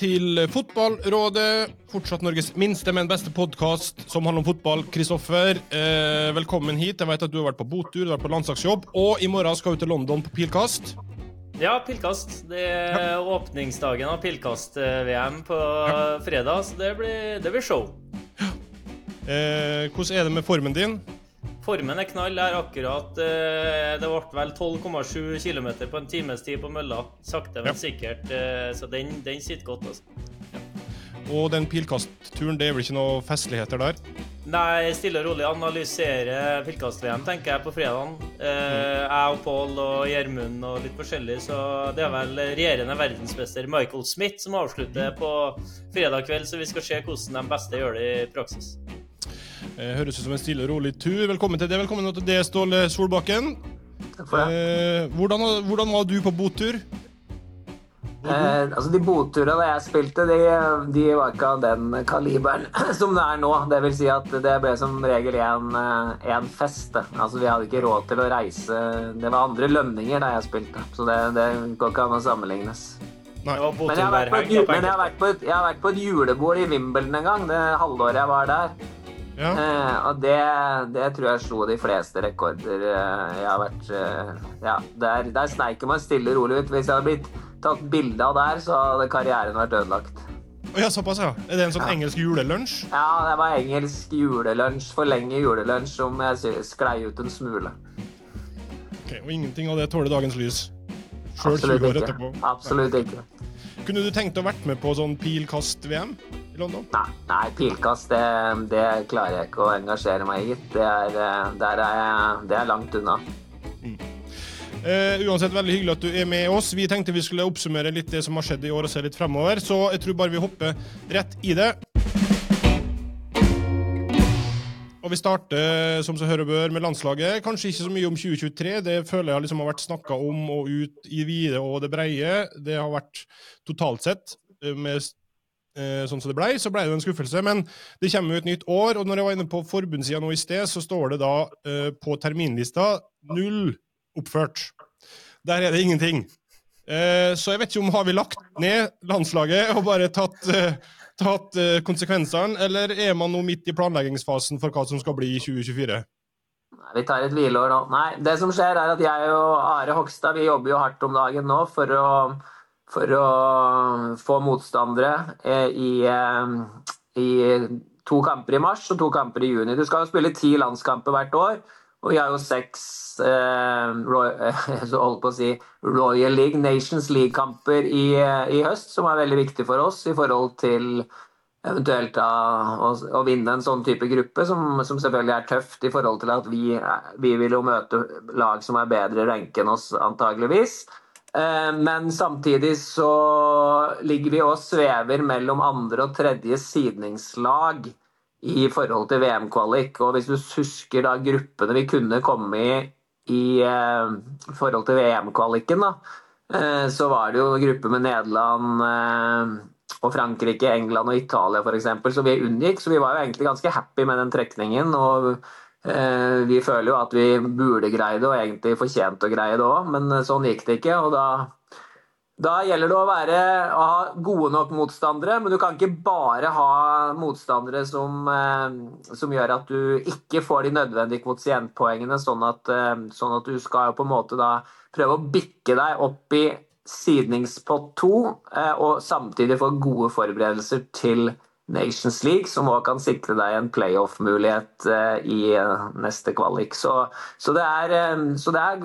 til Fotballrådet. Fortsatt Norges minste, men beste podkast som handler om fotball. Kristoffer, eh, velkommen hit. Jeg vet at du har vært på botur, du har vært på landslagsjobb, og i morgen skal du til London på Pilkast. Ja, Pilkast. Det er ja. åpningsdagen av Pilkast-VM på ja. fredag, så det blir, det blir show. Eh, hvordan er det med formen din? Formen er knall. er akkurat eh, Det ble vel 12,7 km på en times tid på mølla. Sakte, men ja. sikkert. Eh, så den, den sitter godt, altså. Ja. Og den pilkastturen, det er vel ikke noe festligheter der? Nei, stille og rolig analysere pilkast-VM, tenker jeg, på fredagen. Eh, jeg og Pål og Gjermund og litt forskjellig, så det er vel regjerende verdensmester Michael Smith som avslutter på fredag kveld, så vi skal se hvordan de beste gjør det i praksis. Eh, høres ut som en stille og rolig tur. Velkommen til det. Velkommen til det, Ståle Solbakken. Takk for det. Eh, hvordan, hvordan, var du på botur? Eh, altså De boturene jeg spilte, de, de, var ikke av den kaliberen som det er nå. Det vil si at det ble som regel en, eh, fest. Altså Vi hadde ikke råd til å reise. Det var andre lønninger da jeg spilte, så det, det går ikke an å sammenlignes. Men jeg har vært på et, et, et julebord i Wimbledon en gang, det halvåret jeg var der. Ja. Eh, og det, det, tror jeg slo de fleste rekorder eh, jeg har vært eh, Ja, der, der sneik man stille og rolig ut. Hvis jeg hadde blitt tatt bilde av der, så hadde karrieren vært ødelagt. Ja, såpass, ja. Er det en sånn ja. engelsk julelunsj? Ja, det var engelsk julelunsj. For lenge julelunsj som jeg sklei ut en smule. Ok, Og ingenting av det tåler dagens lys? Absolutt 20 år etterpå? Absolutt ikke. Kunne du tenkt å vært med på sånn pilkast-VM? London? Nei, nei pilkast det, det, klarer jeg ikke å engasjere meg i, gitt. Det, er, det er langt unna. Mm. Uh, uansett, veldig hyggelig at du er med oss. Vi tenkte vi skulle oppsummere litt det som har skjedd i år, og se litt fremover. Så jeg tror bare vi hopper rett i det. Og vi starter som så hører bør med landslaget. Kanskje ikke så mye om 2023. Det føler jeg liksom har vært snakka om og ut i vide og det breie. Det har vært totalt sett eh, med Eh, sånn som det ble, så ble det en skuffelse. Men det kommer jo et nytt år, og når jeg var inne på forbundssida nå i sted, så står det da uh, på terminlista null oppført. Der er det ingenting. Uh, så jeg vet ikke om har vi lagt ned landslaget og bare tatt, tatt konsekvensene, eller er man nå midt i planleggingsfasen for hva som skal bli i 2024? Nei, Vi tar et hvileår nå. Nei, det som skjer er at jeg og Are Hogstad vi jobber jo hardt om dagen nå for å for å få motstandere eh, i, eh, i, to kamper i mars og to kamper i juni. Du skal jo spille ti landskamper hvert år, og vi har jo seks eh, å si, Royal League, Nations League-kamper i, i, høst, som er veldig viktig for oss i forhold til eventuelt da, å, å, vinne en sånn type gruppe, som, som, selvfølgelig er tøft i forhold til at vi, vi vil jo møte lag som er bedre ranket enn oss, antageligvis. Eh, men samtidig så ligger vi og svever mellom andre og tredje sidningslag i forhold til VM-kvalik. Og hvis du husker da gruppene vi kunne komme i i uh, forhold til VM-kvaliken, da, uh, så var det jo grupper med Nederland og Frankrike, England og Italia f.eks. Så vi unngikk. Så vi var jo egentlig ganske happy med den trekningen. og Eh, vi føler jo at vi burde greie det, og egentlig fortjente å greie det òg, men eh, sånn gikk det ikke. og da, da gjelder det å, være, å, ha gode nok motstandere, men du kan ikke bare ha motstandere som, eh, som gjør at du ikke får de nødvendige kvotientpoengene, sånn at, sånn at du skal jo på en måte da prøve å bikke deg opp i sidningspott to, og samtidig få gode forberedelser til Nations League, som òg kan sikre deg en playoff-mulighet eh, i eh, neste kvalik. Så, så, det, er, eh, så det, er,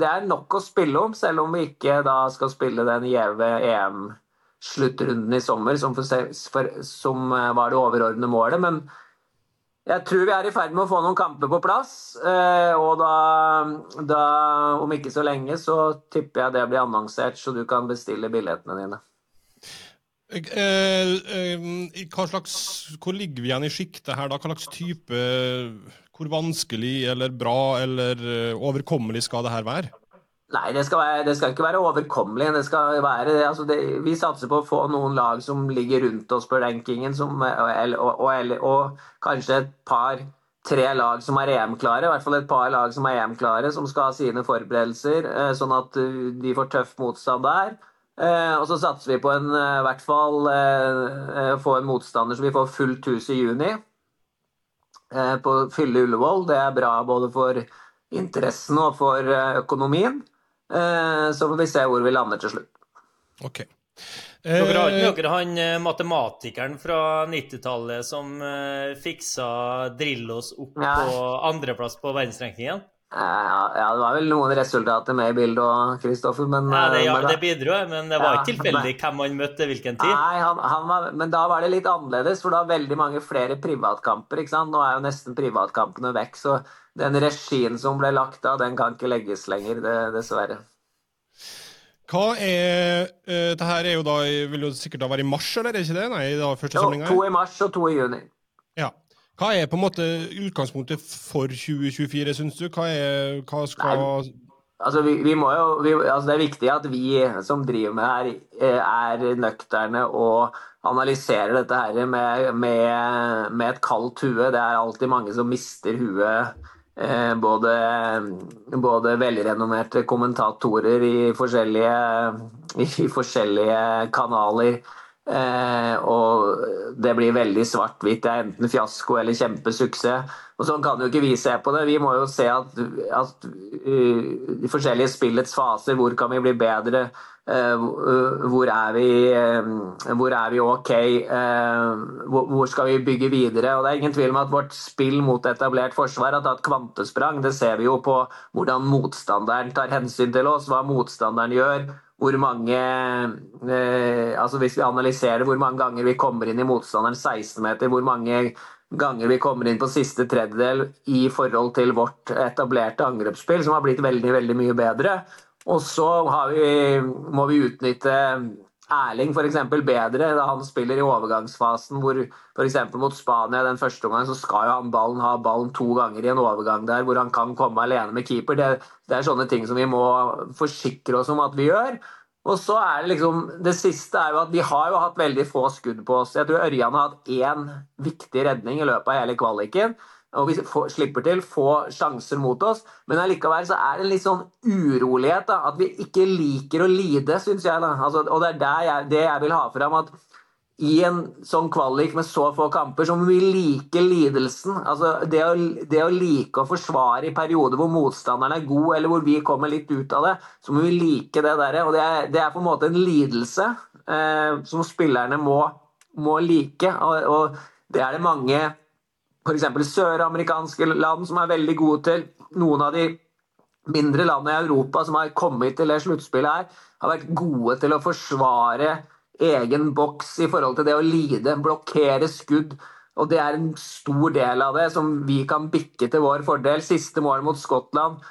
det, er, nok å spille om, selv om vi ikke da skal spille den gjeve EM-sluttrunden i sommer, som, for, for, som var det overordnede målet. Men jeg tror vi er i ferd med å få noen kamper på plass. Og da, da, om ikke så lenge, så tipper jeg det blir annonsert, så du kan bestille billettene dine. Eh, eh, hva slags, hvor ligger vi igjen i sjiktet her, da? Hva slags type Hvor vanskelig eller bra eller eh, overkommelig skal det her være? Nei, det skal, være, det skal ikke være overkommelig. Det skal være, altså det, vi satser på å få noen lag som ligger rundt oss på rankingen, som, og, og, og, og, kanskje et par tre lag som er EM-klare. I hvert fall et par lag som er EM-klare, som skal ha sine forberedelser, sånn at de får tøff motstand der. Eh, og så satser vi på en, eh, i hvert fall eh, få en motstander så vi får fullt hus i juni. Eh, på Fylle Ullevål. Det er bra både for interessen og for eh, økonomien. Eh, så får vi se hvor vi lander til slutt. Ok. Dere har Eh, ikke dere han eh, matematikeren fra 90-tallet som eh, fiksa Drillos opp ja. på andreplass på verdensrankingen? Ja, det var vel noen resultater med i bildet òg, Kristoffer, men Ja, det, ja, men det bidro, men det var Ja, ikke tilfeldig hvem han møtte hvilken tid. Nei, han, han var, men da var det litt annerledes, for da var veldig mange flere privatkamper. ikke sant? Nå er jo nesten privatkampene vekk, så den regien som ble lagt av, den kan ikke legges lenger, det, dessverre. Hva er uh, Dette her er jo da, vil jo sikkert da være i mars, eller er det ikke det? Nei, da første Jo, to i mars og to i juni. Ja. Hva er på en måte utgangspunktet for 2024, syns du? Hva, er, hva skal Altså, vi, vi jo, vi, altså Det er viktig at vi som driver med her, eh, er nøkterne og analyserer dette her med, med, med et kaldt hue. Det er alltid mange som mister huet. Eh, både, både velrenommerte kommentatorer i forskjellige, i forskjellige kanaler. Eh, og det blir veldig svart-hvitt. Det er enten fiasko eller kjempesuksess. Og Sånn kan jo ikke vi se på det. Vi må jo se at, at uh, de forskjellige spillets faser, hvor kan vi bli bedre? Uh, hvor, er vi, uh, hvor er vi ok? Hvor, hvor skal vi bygge videre? Og Det er ingen tvil om at vårt spill mot etablert forsvar har tatt kvantesprang. Det ser vi jo på hvordan motstanderen tar hensyn til oss, hva motstanderen gjør hvor mange eh, altså Hvis vi analyserer hvor mange ganger vi kommer inn i motstanderen 16-meter, hvor mange ganger vi kommer inn på siste tredjedel i forhold til vårt etablerte angrepsspill, som har blitt veldig, veldig mye bedre. Og så vi, må vi utnytte Erling eksempel bedre da han spiller i overgangsfasen, hvor f.eks. mot Spania den første omgangen så skal jo han ballen ha ballen to ganger i en overgang der, hvor han kan komme alene med keeper. Det, det er sånne ting som vi må forsikre oss om at vi gjør. Og så er Det liksom, det siste er jo at vi har jo hatt veldig få skudd på oss. Jeg tror Ørjan har hatt én viktig redning i løpet av hele kvaliken. Og vi får, slipper til få sjanser mot oss, men allikevel så er det en litt sånn urolighet. da, At vi ikke liker å lide, syns jeg. da, altså, Og det er der jeg, det jeg vil ha fram. at i en sånn kvalik med så få kamper, så må vi like lidelsen. Altså det å, det å like å forsvare i perioder hvor motstanderen er god, eller hvor vi kommer litt ut av det, så må vi like det der. Og det er, det er på en måte en lidelse eh, som spillerne må, må like. Og, og, det er det mange f.eks. søramerikanske land som er veldig gode til. Noen av de mindre landene i Europa som har kommet til det sluttspillet her, har vært gode til å forsvare egen boks i forhold til det å lide, blokkere skudd. Og det er en stor del av det som vi kan bikke til vår fordel. Siste mål mot Skottland.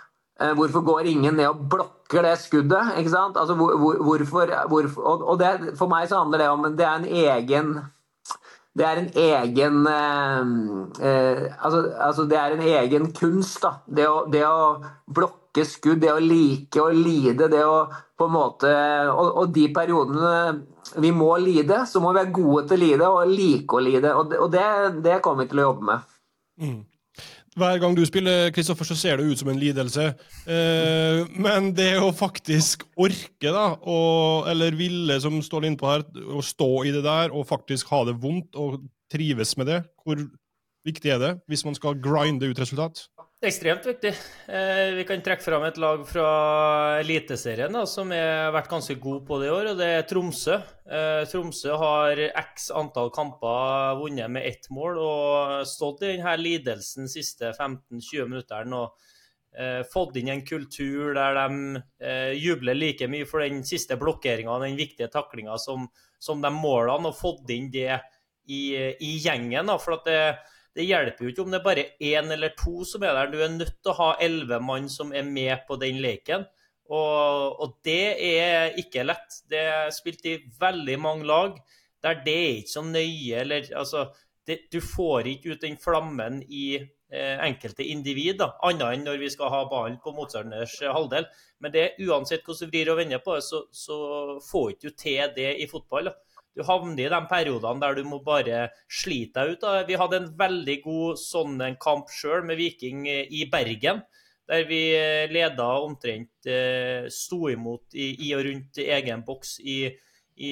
Eh, hvorfor går ingen ned og blokker det skuddet? Altså, hvor, hvorfor, hvorfor, og, og det, For meg så handler det om det er en egen det er en egen eh, eh, altså, altså, det er en egen kunst, da. Det å, det å blokke skudd, det å like å lide, det å på en måte Og, og de periodene vi må lide, så må vi være gode til å lide og like å lide. Og og det, det kommer vi til å jobbe med. Mm. Hver gang du spiller, Kristoffer, så ser det ut som en lidelse. Eh, men det å faktisk orke, da, og, eller ville, som står innpå her, å stå i det der og faktisk ha det vondt og trives med det, hvor viktig er det hvis man skal grinde ut resultat? Ekstremt viktig. Eh, vi kan trekke fram et lag fra Eliteserien da, som har vært ganske god på det i år, og det er Tromsø. Eh, Tromsø har x antall kamper vunnet med ett mål og stått i denne lidelsen de siste 15-20 minuttene. og eh, Fått inn en kultur der de eh, jubler like mye for den siste blokkeringa den viktige taklinga som, som de målene, og fått inn det i, i gjengen. Da, for at det det hjelper jo ikke om det er bare én eller to som er der. Du er nødt til å ha elleve mann som er med på den leken. Og, og, det er ikke lett. Det er spilt i veldig mange lag der det er ikke så nøye. Eller, altså, det, du får ikke ut den flammen i eh, enkelte individ, da, annet enn når vi skal ha ballen på motstanders halvdel. Men det, uansett hvordan du vrir og vender på det, så, så får ikke til det i fotball. da. Du havner i de periodene der du må bare slite deg ut. Da. Vi hadde en veldig god sånn kamp sjøl med Viking i Bergen. der vi leda omtrent sto imot i, i og rundt egen boks i, i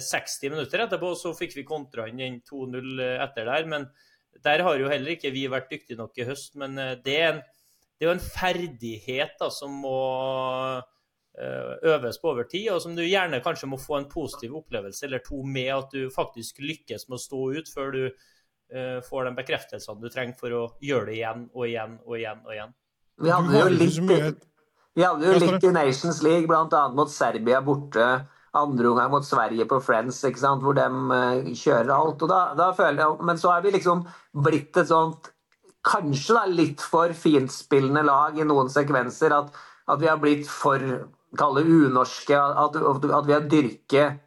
60 minutter. Etterpå så fikk vi kontra inn den 2-0 etter der. men der har jo heller ikke vi vært dyktige nok i høst, men det er en, en ferdighet da, som må øves på over tid, og som du gjerne kanskje må få en positiv opplevelse eller to med at du faktisk lykkes med å stå ut før du uh, får den bekreftelsen du trenger for å gjøre det igjen og igjen og igjen. og igjen. Vi hadde jo litt, vi hadde jo litt i Nations League, bl.a. mot Serbia borte. Andre omgang mot Sverige på Friends, ikke sant? hvor de uh, kjører alt. og da, da føler jeg, Men så er vi liksom blitt et sånt kanskje da, litt for fintspillende lag i noen sekvenser. At, at vi har blitt for kalle unorske. At, at, vi har dyrket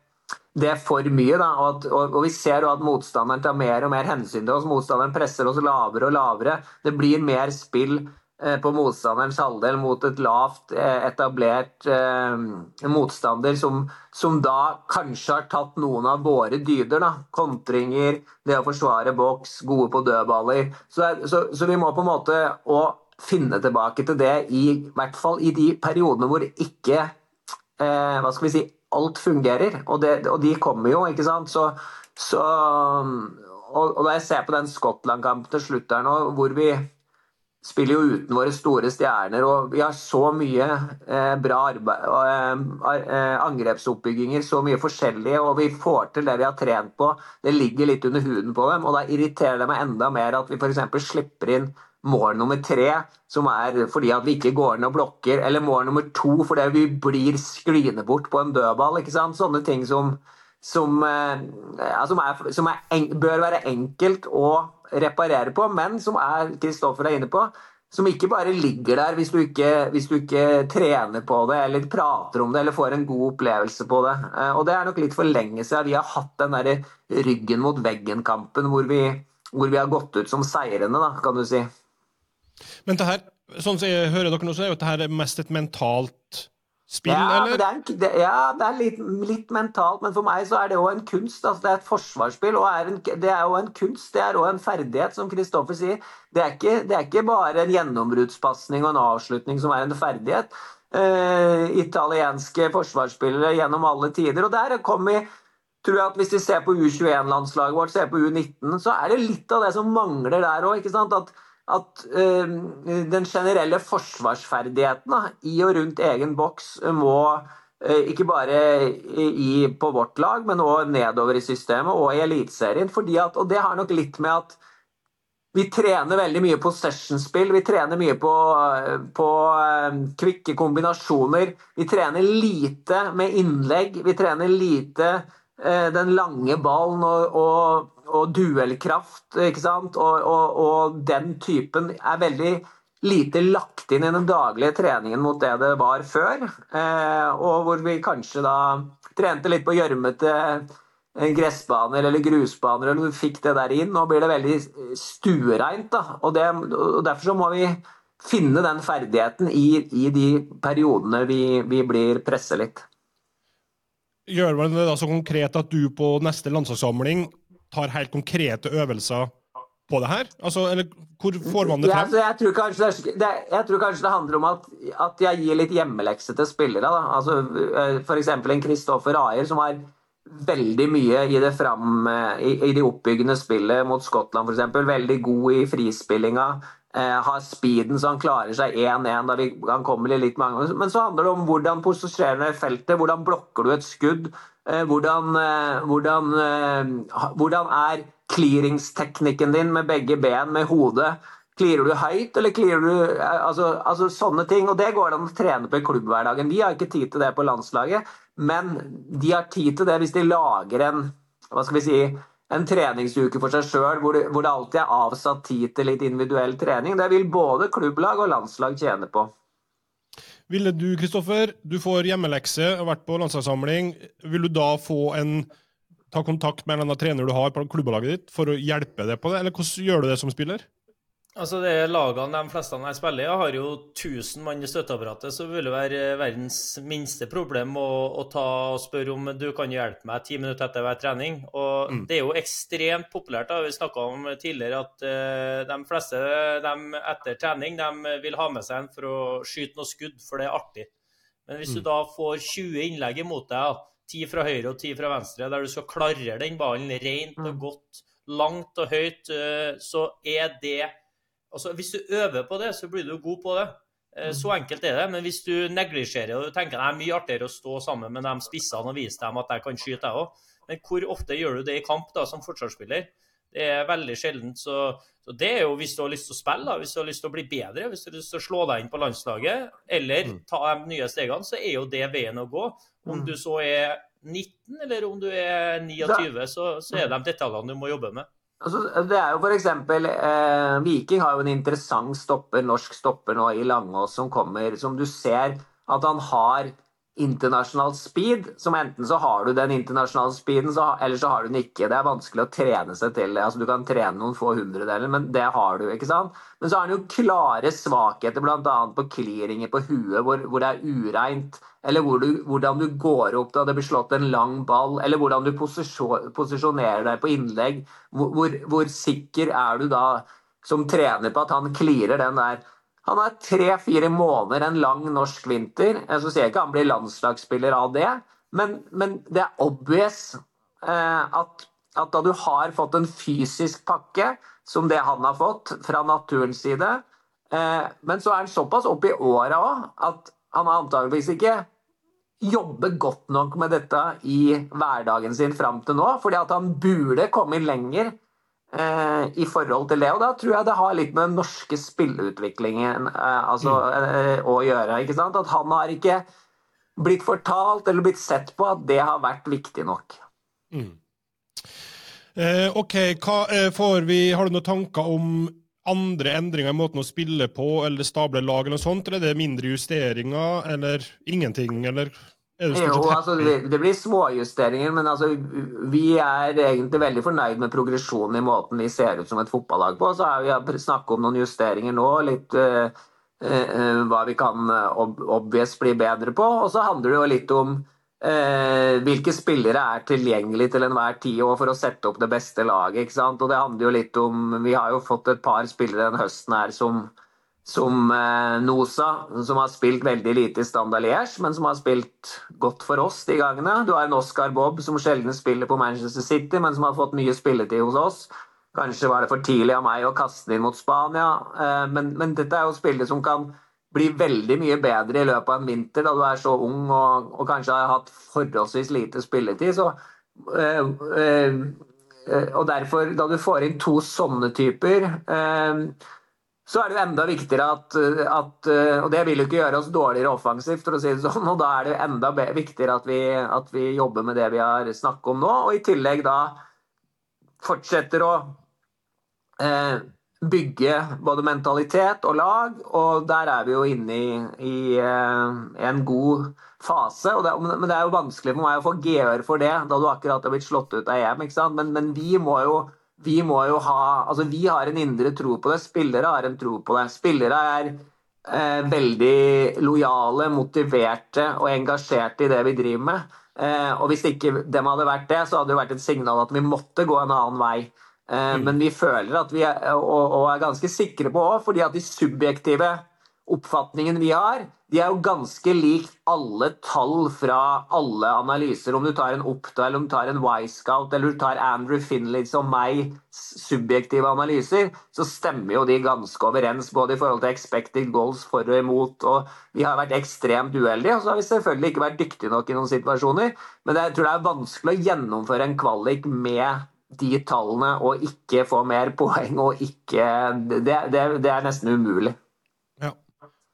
det for mye. Da, og, at, og, og, vi ser at motstanderen tar mer og mer hensyn til oss. Motstanderen presser oss lavere og lavere. Det blir mer spill eh, på motstanderens halvdel mot et lavt eh, etablert eh, motstander som, som, da kanskje har tatt noen av våre dyder. Da. Kontringer, det å forsvare boks, gode på dødballer. Så, så, så vi må på en måte og finne tilbake til det i, hvert fall i de periodene hvor ikke eh, hva skal vi si, alt fungerer. Og, det, og de kommer jo, ikke sant. Så, så og, og, da jeg ser på den Skottland-kampen til slutt her nå, hvor vi spiller jo uten våre store stjerner, og vi har så mye eh, bra arbeid, eh, eh, angrepsoppbygginger, så mye forskjellige, og vi får til det vi har trent på. Det ligger litt under huden på dem, og da irriterer det meg enda mer at vi f.eks. slipper inn mål nummer tre, som er fordi at vi ikke går ned og blokker, eller mål nummer to fordi vi blir skline bort på en dødball. ikke sant? Sånne ting som, som, eh, ja, som, er, som er bør være enkelt å reparere på, men som er Kristoffer er inne på, som ikke bare ligger der hvis du ikke, hvis du ikke, trener på det eller prater om det eller får en god opplevelse på det. Eh, og Det er nok litt for lenge siden vi har hatt den der ryggen mot veggen-kampen hvor, hvor, vi har gått ut som seirende, da, kan du si. Men det her, sånn som jeg hører dere nå, så er jo dette mest et mentalt spill, ja, eller? Det er, det, ja, det er litt, litt, mentalt, men for meg så er det jo en kunst. Altså, det er et forsvarsspill, og er en, det er jo en kunst. Det er òg en ferdighet, som Kristoffer sier. Det er, ikke, det er ikke bare en gjennombruddspasning og en avslutning som er en ferdighet. Uh, italienske forsvarsspillere gjennom alle tider. Og der kom vi tror jeg at Hvis vi ser på U21-landslaget vårt, ser på U19, så er det litt av det som mangler der òg. At at uh, den generelle forsvarsferdigheten i og rundt egen boks må uh, ikke bare i, på vårt lag, men òg nedover i systemet og i Eliteserien. Og det har nok litt med at vi trener veldig mye possession-spill. Vi trener mye på, på uh, kvikke kombinasjoner. Vi trener lite med innlegg. Vi trener lite den lange ballen og, og og duellkraft, ikke sant? Og, og, og, den typen er veldig lite lagt inn i den daglige treningen mot det det var før. Eh, og hvor vi kanskje da trente litt på gjørmete eh, gressbaner eller grusbaner, eller du fikk det der inn. Nå blir det veldig stuereint. da, og, og Derfor så må vi finne den ferdigheten i, i de periodene vi, vi blir presset litt. Gjør man det da så konkret at du på neste landslagssamling tar helt konkrete øvelser på det her? Altså, eller hvor får man det frem? Ja, altså, jeg, tror kanskje det, jeg tror kanskje det handler om at, at jeg gir litt hjemmelekse til spillere. Da. Altså, eh, F.eks. en Kristoffer Ayer som har veldig mye i det fram, eh, i, i det oppbyggende spillet mot Skottland f.eks. Veldig god i frispillinga. Eh, har speeden så han klarer seg 1-1 da vi, han kommer litt mange Men så handler det om hvordan posisjonerer feltet, hvordan blokker du et skudd. Eh, hvordan, eh, hvordan, eh, hvordan er clearingsteknikken din med begge ben, med hodet? Clearer du høyt, eller clearer du altså, altså, sånne ting. Og det går det an å trene på i klubbhverdagen. Vi har ikke tid til det på landslaget, men de har tid til det hvis de lager en hva skal vi si, en treningsuke for seg sjøl, hvor, hvor, det alltid er avsatt tid til litt individuell trening. Det vil både klubblag og landslag tjene på. Ville du, Kristoffer, du får hjemmelekse og vært på landslagssamling. Vil du da få en ta kontakt med en eller annen trener du har på klubblaget ditt for å hjelpe deg på det, eller hvordan gjør du det som spiller? Altså det Lagene de fleste jeg spiller i, har jo 1000 mann i støtteapparatet, så det ville være verdens minste problem å, å ta og spørre om du kan hjelpe meg ti minutter etter hver trening. Og mm. Det er jo ekstremt populært. da, Vi snakka om tidligere at uh, de fleste de etter trening de vil ha med seg en for å skyte noe skudd, for det er artig. Men hvis mm. du da får 20 innlegg imot deg, ti fra høyre og ti fra venstre, der du skal klarere den ballen rent og mm. godt, langt og høyt, uh, så er det Altså, hvis du øver på det, så blir du god på det. Eh, så mm. enkelt er det. Men hvis du neglisjerer og du tenker det er mye artigere å stå sammen med de spissene og vise dem at jeg kan skyte, jeg òg. Men hvor ofte gjør du det i kamp da, som forsvarsspiller? Det er veldig sjeldent. Så, så, det er jo hvis du har lyst til å spille, da, hvis du har lyst til å bli bedre, hvis du har lyst til å slå deg inn på landslaget, eller mm. ta de nye stegene, så er jo det veien å gå. Om mm. du så er 19 eller om du er 29, så, så er det de detaljene du må jobbe med. Altså, det er jo eksempel, eh, Viking har jo en interessant stopper, norsk stopper nå i Langås som kommer, som du ser at han har internasjonal speed, som enten så har du den internasjonale speeden, så, eller så har du den ikke. Det er vanskelig å trene seg til. Altså, du kan trene noen få hundredeler, men det har du. ikke sant? Men så har han jo klare svakheter, bl.a. på clearinger på huet, hvor, hvor det er ureint. Eller hvor du, hvordan du går opp da det blir slått en lang ball, eller hvordan du posisjonerer deg på innlegg. Hvor, hvor, hvor sikker er du da som trener på at han clearer den der? Han har tre-fire måneder, en lang norsk vinter. Så sier jeg ikke han blir landslagsspiller av det, men, men det er obvious eh, at, at, da du har fått en fysisk pakke, som det han har fått fra naturens side, eh, men så er han såpass oppe i åra òg at han har antageligvis ikke jobber godt nok med dette i hverdagen sin fram til nå, fordi at han burde komme lenger Eh, i forhold til det. Og da tror jeg det har litt med den norske spilleutviklingen eh, altså, eh, å gjøre. ikke sant? At han har ikke blitt fortalt eller blitt sett på at det har vært viktig nok. Mm. Eh, OK, hva får vi Har du noen tanker om andre endringer i måten å spille på, eller stable lag, eller noe sånt? Eller er det mindre justeringer, eller ingenting, eller jo, altså, det, blir småjusteringer, men altså, vi er egentlig veldig fornøyd med progresjonen i måten vi ser ut som et fotballag på. Så har vi snakket om noen justeringer nå, litt uh, uh, hva vi kan ob obvious bli bedre på. Og så handler det jo litt om uh, hvilke spillere er tilgjengelige til enhver tid og for å sette opp det beste laget. ikke sant? Og det handler jo litt om Vi har jo fått et par spillere den høsten her som som eh, Nosa, som har spilt veldig lite i Standard Liège, men som har spilt godt for oss de gangene. Du har en Oscar Bob som sjelden spiller på Manchester City, men som har fått mye spilletid hos oss. Kanskje var det for tidlig av meg å kaste inn mot Spania, eh, men, men, dette er jo spillere som kan bli veldig mye bedre i løpet av en vinter, da du er så ung og, og kanskje har hatt forholdsvis lite spilletid. Så, øh, øh, og derfor, da du får inn to sånne typer øh, så er det jo enda viktigere at, at, Og det vil jo ikke gjøre oss dårligere offensivt, for å si det sånn. Og da er det jo enda viktigere at vi, at vi jobber med det vi har snakket om nå, og i tillegg da fortsetter å bygge både mentalitet og lag, og der er vi jo inne i, i eh, en god fase. Det, men det er jo vanskelig for meg å få gehør for det, da du akkurat har blitt slått ut av EM. Men, men vi må jo vi må jo ha Altså, vi har en indre tro på det. Spillere har en tro på det. Spillere er eh, veldig lojale, motiverte og engasjerte i det vi driver med. Eh, og hvis ikke dem hadde vært det, så hadde det vært et signal at vi måtte gå en annen vei. Eh, mm. Men vi føler at vi er, og, og er ganske sikre på òg, fordi at de subjektive oppfatningene vi har, de er jo ganske lik alle tall fra alle analyser. Om du tar en Oppda, eller om du tar en Y-Scout eller du tar Andrew Finley som meg, subjektive analyser, så stemmer jo de ganske overens både i forhold til expected goals for og imot. og Vi har vært ekstremt uheldige, og så har vi selvfølgelig ikke vært dyktige nok i noen situasjoner. Men jeg tror det er vanskelig å gjennomføre en kvalik med de tallene og ikke få mer poeng og ikke Det, det, det er nesten umulig.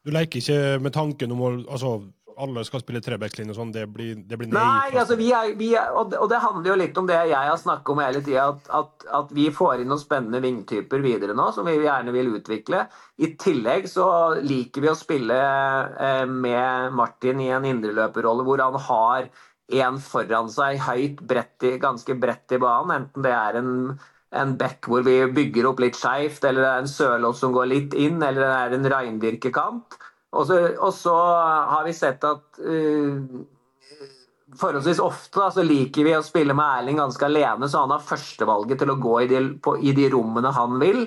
Du leker ikke med tanken om å altså, alle skal spille trebackslinje og sånn, det blir, det blir nei. Nei, altså, vi er, vi er, og, det, og, det, handler jo litt om det jeg har snakket om hele tida, at, at, at, vi får inn noen spennende vingtyper videre nå som vi gjerne vil utvikle. I tillegg så liker vi å spille eh, med Martin i en indreløperrolle hvor han har en foran seg høyt, bredt i, ganske bredt i banen, enten det er en en bekk hvor vi bygger opp litt skeivt, eller det er en Sørloth som går litt inn, eller det er en reindyrkekant. Og så, og så har vi sett at uh, forholdsvis ofte da, så liker vi å spille med Erling ganske alene, så han har førstevalget til å gå i de, på, i de rommene han vil.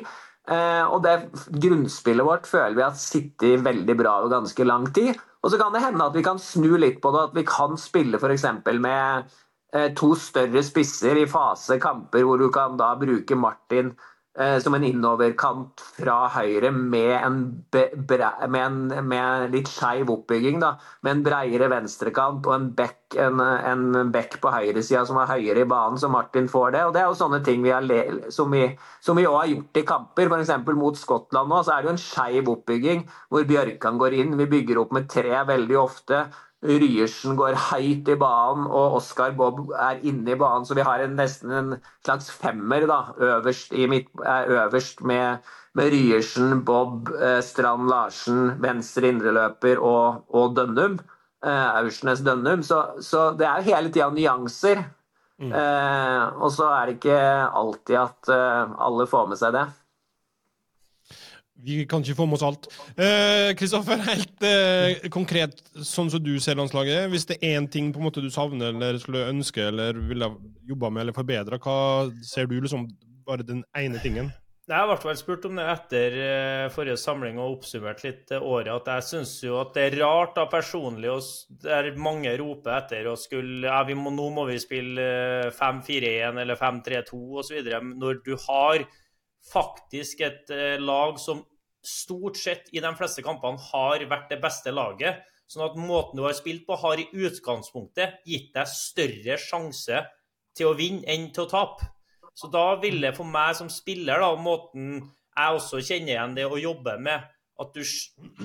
Uh, og det grunnspillet vårt føler vi har sittet veldig bra over ganske lang tid. Og så kan det hende at vi kan snu litt på det, at vi kan spille f.eks. med Eh, to større spisser i fase kamper hvor du kan da bruke Martin som en innoverkant fra høyre med en, med en, med litt skeiv oppbygging. Da, med en bredere venstrekant og en bekk, en, en bekk på høyresida som er høyere i banen, så Martin får det. og Det er jo sånne ting vi har, som vi òg har gjort i kamper. F.eks. mot Skottland nå, så er det jo en skeiv oppbygging hvor Bjørkan går inn. Vi bygger opp med tre veldig ofte. Ryersen går høyt i banen, og Oskar Bob er inne i banen. Så vi har en, nesten en slags femmer da, øverst, midt, øverst med, med, Ryersen, Bob, eh, Strand Larsen, venstre indreløper og, og Dønnum. Eh, Aursnes Dønnum. Så, så, det er hele tida nyanser. Mm. Eh, og så er det ikke alltid at eh, alle får med seg det. Vi kan ikke få med oss alt. Kristoffer, eh, helt eh, konkret, sånn som du ser landslaget. Hvis det er én ting på en måte du savner eller skulle ønske eller ville jobba med eller forbedra, hva ser du liksom bare den ene tingen? Jeg har vel spurt om det etter eh, forrige samling og oppsummert litt eh, året. At jeg syns jo at det er rart da personlig, og der mange roper etter og skulle ja, må, Nå må vi spille 5-4-1 eller 5-3-2 osv. Når du har faktisk et lag som stort sett i de fleste kampene har vært det beste laget. Sånn at måten du har spilt på, har i utgangspunktet gitt deg større sjanse til å vinne enn til å tape. Så da ville for meg som spiller, da, måten jeg også kjenner igjen det å jobbe med, at du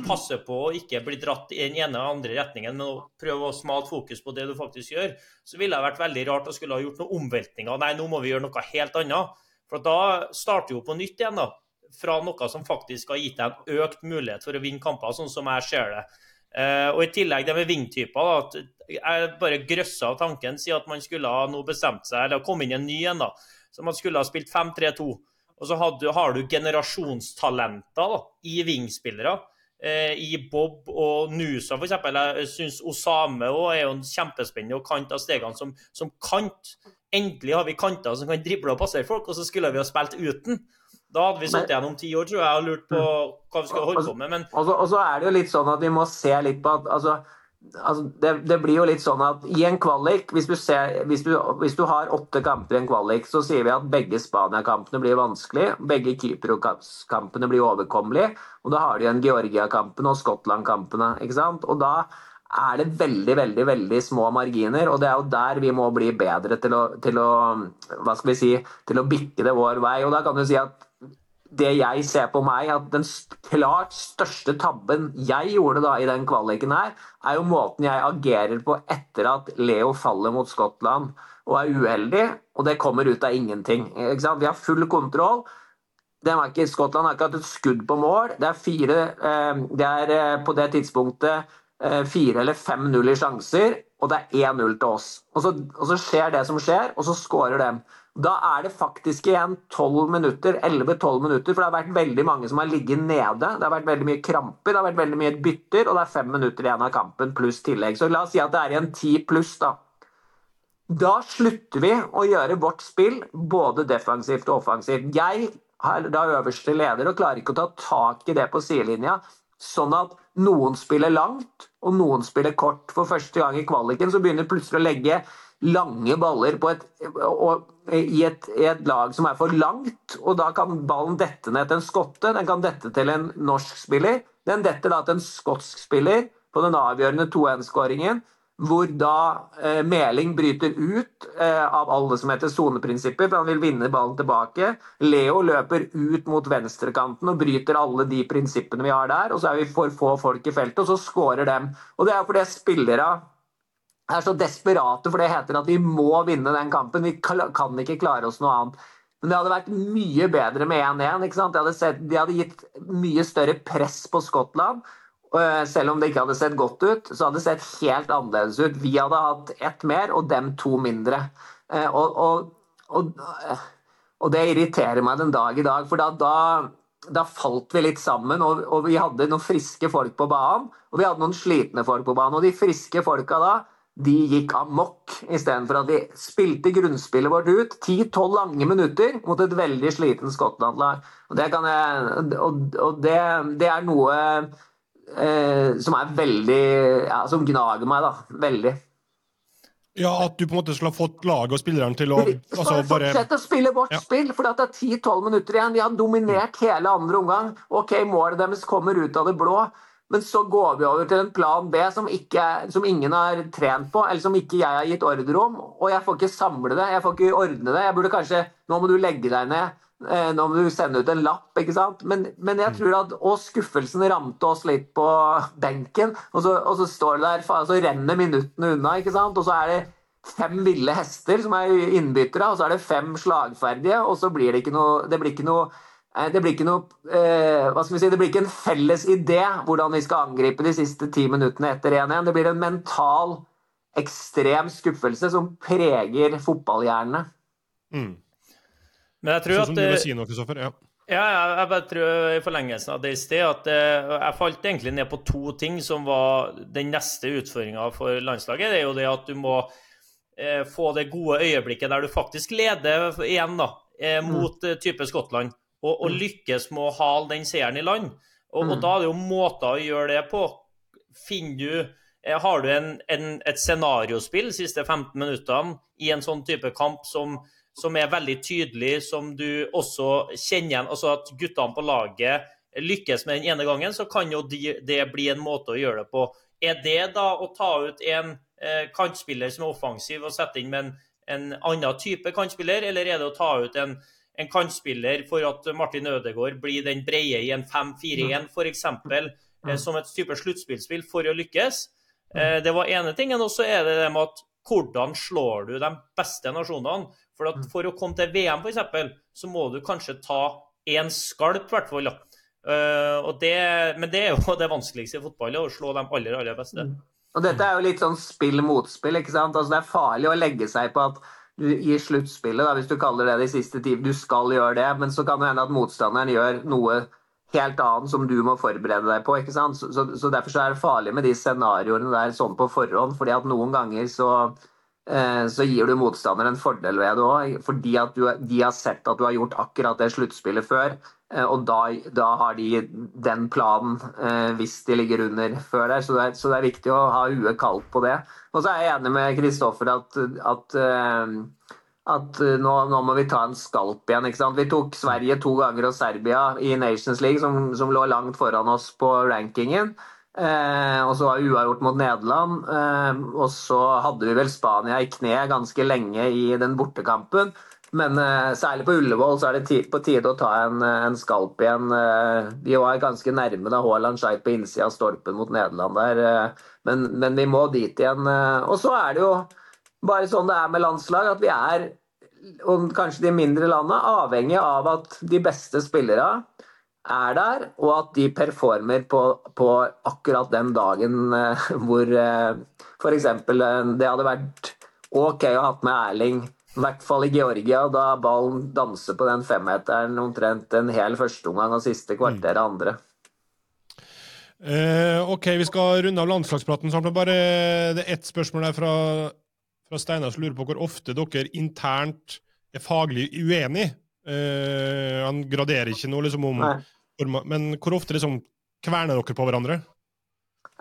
passer på å ikke bli dratt i den ene eller andre retningen, men å prøve å smalt fokus på det du faktisk gjør, så ville det vært veldig rart å skulle ha gjort noen omveltninger. Nei, nå må vi gjøre noe helt annet. For da starter jo på nytt igjen, da fra noe som faktisk har gitt deg en økt mulighet for å vinne kamper, sånn som jeg ser det. Uh, og I tillegg det med vingtyper. at Jeg bare grøssa av tanken, si at man skulle ha nå bestemt seg, eller kommet inn en ny en, da, så man skulle ha spilt 5-3-2. Og så hadde, har du generasjonstalenter da, i vingspillere. Uh, I Bob og Nusa f.eks. Jeg syns Osame er jo en kjempespennende og kant av stegene som, som kant. Endelig har vi kanter som kan drible og passere folk, og så skulle vi ha spilt uten. Da hadde vi sittet igjen om ti år tror jeg, og lurt på hva vi skal holde på med. Men... Og, så, og så er det jo litt sånn at vi må se litt på at altså, altså det, det, blir jo litt sånn at i en kvalik, hvis du, ser, hvis, du, hvis du, har åtte kamper i en kvalik, så sier vi at begge Spania-kampene blir vanskelig, begge Kypro-kampene blir overkommelige, og da har du igjen Georgia-kampene og Skottland-kampene. ikke sant? Og da er det veldig veldig, veldig små marginer. og Det er jo der vi må bli bedre til å, til å, hva skal vi si, til å bikke det vår vei. og da kan du si at det jeg ser på meg, at den klart største tabben jeg gjorde da i den kvaliken her, er jo måten jeg agerer på etter at Leo faller mot Skottland og er uheldig, og det kommer ut av ingenting. Vi har full kontroll. Ikke, Skottland har ikke hatt et skudd på mål. Det er, fire, eh, det er eh, på det tidspunktet eh, fire eller fem-null i sjanser, og det er 1-0 til oss. Og så, og så skjer det som skjer, og så skårer dem. Da er det faktisk igjen 12 minutter, 11-12 minutter, for det har vært veldig mange som har ligget nede. Det har vært veldig mye kramper, det har vært veldig mye bytter, og det er fem minutter igjen av kampen pluss tillegg. Så la oss si at det er igjen 10 pluss, da. Da slutter vi å gjøre vårt spill både defensivt og offensivt. Jeg er da øverste leder og klarer ikke å ta tak i det på sidelinja, sånn at noen spiller langt og noen spiller kort. For første gang i kvaliken så begynner plutselig å legge lange baller et, og, i, et, et, lag som er for langt. og Da kan ballen dette ned til en skotte, den kan dette til en norsk spiller. Den detter da til en skotsk spiller på den avgjørende 2-1-skåringen. Hvor da eh, Meling bryter ut eh, av alle som heter soneprinsipper, for han vil vinne ballen tilbake. Leo løper ut mot venstrekanten og bryter alle de prinsippene vi har der. Og så er vi for få folk i feltet, og så skårer dem. Og det er fordi spillere er så desperate, for det heter at vi må vinne den kampen. Vi kan ikke klare oss noe annet. Men det hadde vært mye bedre med 1-1. De, de hadde gitt mye større press på Skottland. Selv om det ikke hadde sett godt ut, så hadde det sett helt annerledes ut. Vi hadde hatt ett mer, og dem to mindre. Eh, og, og, og, Og det irriterer meg den dag i dag, for da, da, da falt vi litt sammen. Og, vi hadde noen friske folk på banen, og vi hadde noen slitne folk på banen. Og de friske folka da, de gikk amok, istedenfor at vi spilte grunnspillet vårt ut. 10-12 lange minutter mot et veldig sliten Skottland-lag. Og, det, jeg, og, og det, det, er noe eh, som er veldig ja, Som gnager meg, da. Veldig. Ja, At du på en måte skulle ha fått laget og spillerne til å altså, bare... Fortsette å spille vårt ja. spill, for det er 10-12 minutter igjen. Vi har dominert hele andre omgang. Ok, Målet deres kommer ut av det blå, men så går vi over til en plan B som, ikke, som ingen har trent på, eller som ikke jeg har gitt ordre om. Og jeg får ikke samle det, jeg får ikke ordne det. Jeg burde kanskje Nå må du legge deg ned. Eh, nå må du sende ut en lapp, ikke sant. Men, men jeg tror at Og skuffelsen ramte oss litt på benken. Og så, og så står det der, og så renner minuttene unna, ikke sant. Og så er det fem ville hester som er innbyttere, og så er det fem slagferdige, og så blir det ikke noe Det blir ikke noe det blir ikke noe eh, hva skal vi si, det blir ikke en felles idé hvordan vi skal angripe de siste ti minuttene etter 1-1. Det blir en mental, ekstrem skuffelse som preger fotballhjernene. Mm. Men jeg tror sånn som at, du vil si noe, Kristoffer. Ja. Ja, jeg bare tror i forlengelsen av det i sted at eh, jeg falt egentlig ned på to ting som var den neste utfordringa for landslaget. Det er jo det at du må eh, få det gode øyeblikket der du faktisk leder igjen da, eh, mm. mot mm. type Skottland, og, og, mm. lykkes med å hale den seieren i land. Og, mm. og, da er det jo måter å gjøre det på. Finner du har du en, en, et scenariospill de siste 15 minuttene i en sånn type kamp som som er veldig tydelig, som du også kjenner igjen. Altså at guttene på laget lykkes med den ene gangen, så kan jo de, det bli en måte å gjøre det på. Er det da å ta ut en eh, kantspiller som er offensiv og sette inn med en, en annen type kantspiller, eller er det å ta ut en, en kantspiller for at Martin Ødegaard blir den breie i en 5-4-1 f.eks., eh, som et type sluttspillspill for å lykkes? Eh, det var ene tingen. Og så er det det med at hvordan slår du de beste nasjonene? For, at mm. for å komme til VM, f.eks., så må du kanskje ta én skalp, i hvert fall. Uh, det, men det er jo det vanskeligste i fotball, å slå de aller, aller beste. Mm. Og Dette er jo litt sånn spill-motspill. ikke sant? Altså Det er farlig å legge seg på at i sluttspillet, hvis du kaller det de siste ti du skal gjøre det, men så kan det hende at motstanderen gjør noe helt annet som du må forberede deg på. ikke sant? Så, så, så Derfor så er det farlig med de scenarioene der sånn på forhånd. fordi at noen ganger så Eh, så gir du motstanderen en fordel ved det òg, fordi at du, de har sett at du har gjort akkurat det sluttspillet før. Eh, og da, da, har de den planen eh, hvis de ligger under før der. Så det, er, så det er viktig å ha huet kaldt på det. Og så er jeg enig med Kristoffer at, at, at nå, nå, må vi ta en skalp igjen. Vi tok Sverige to ganger og Serbia i Nations League, som, som lå langt foran oss på rankingen. Eh, og så var det uavgjort mot Nederland. Eh, og så hadde vi vel Spania i kne ganske lenge i den bortekampen. Men eh, særlig på Ullevål så er det på tide å ta en, en skalp igjen. Eh, vi var ganske nærme da Haaland skjøt på innsida av stolpen mot Nederland der. Eh, men, men, vi må dit igjen. Eh. og så er det jo bare sånn det er med landslag, at vi er, og kanskje de mindre landene, avhengig av at de beste spillerne er der, og at de performer på, på akkurat den dagen eh, hvor eh, f.eks. Eh, det hadde vært OK å ha med Erling, i hvert fall i Georgia, da ballen danser på den femmeteren omtrent en hel førsteomgang og siste kvarter av andre. Eh, OK, vi skal runde av landslagspraten snart. Bare det er ett spørsmål der fra, fra Steinar som lurer på hvor ofte dere internt er faglig uenige. Eh, han graderer ikke noe liksom om Nei. Men hvor ofte liksom kverner dere på hverandre?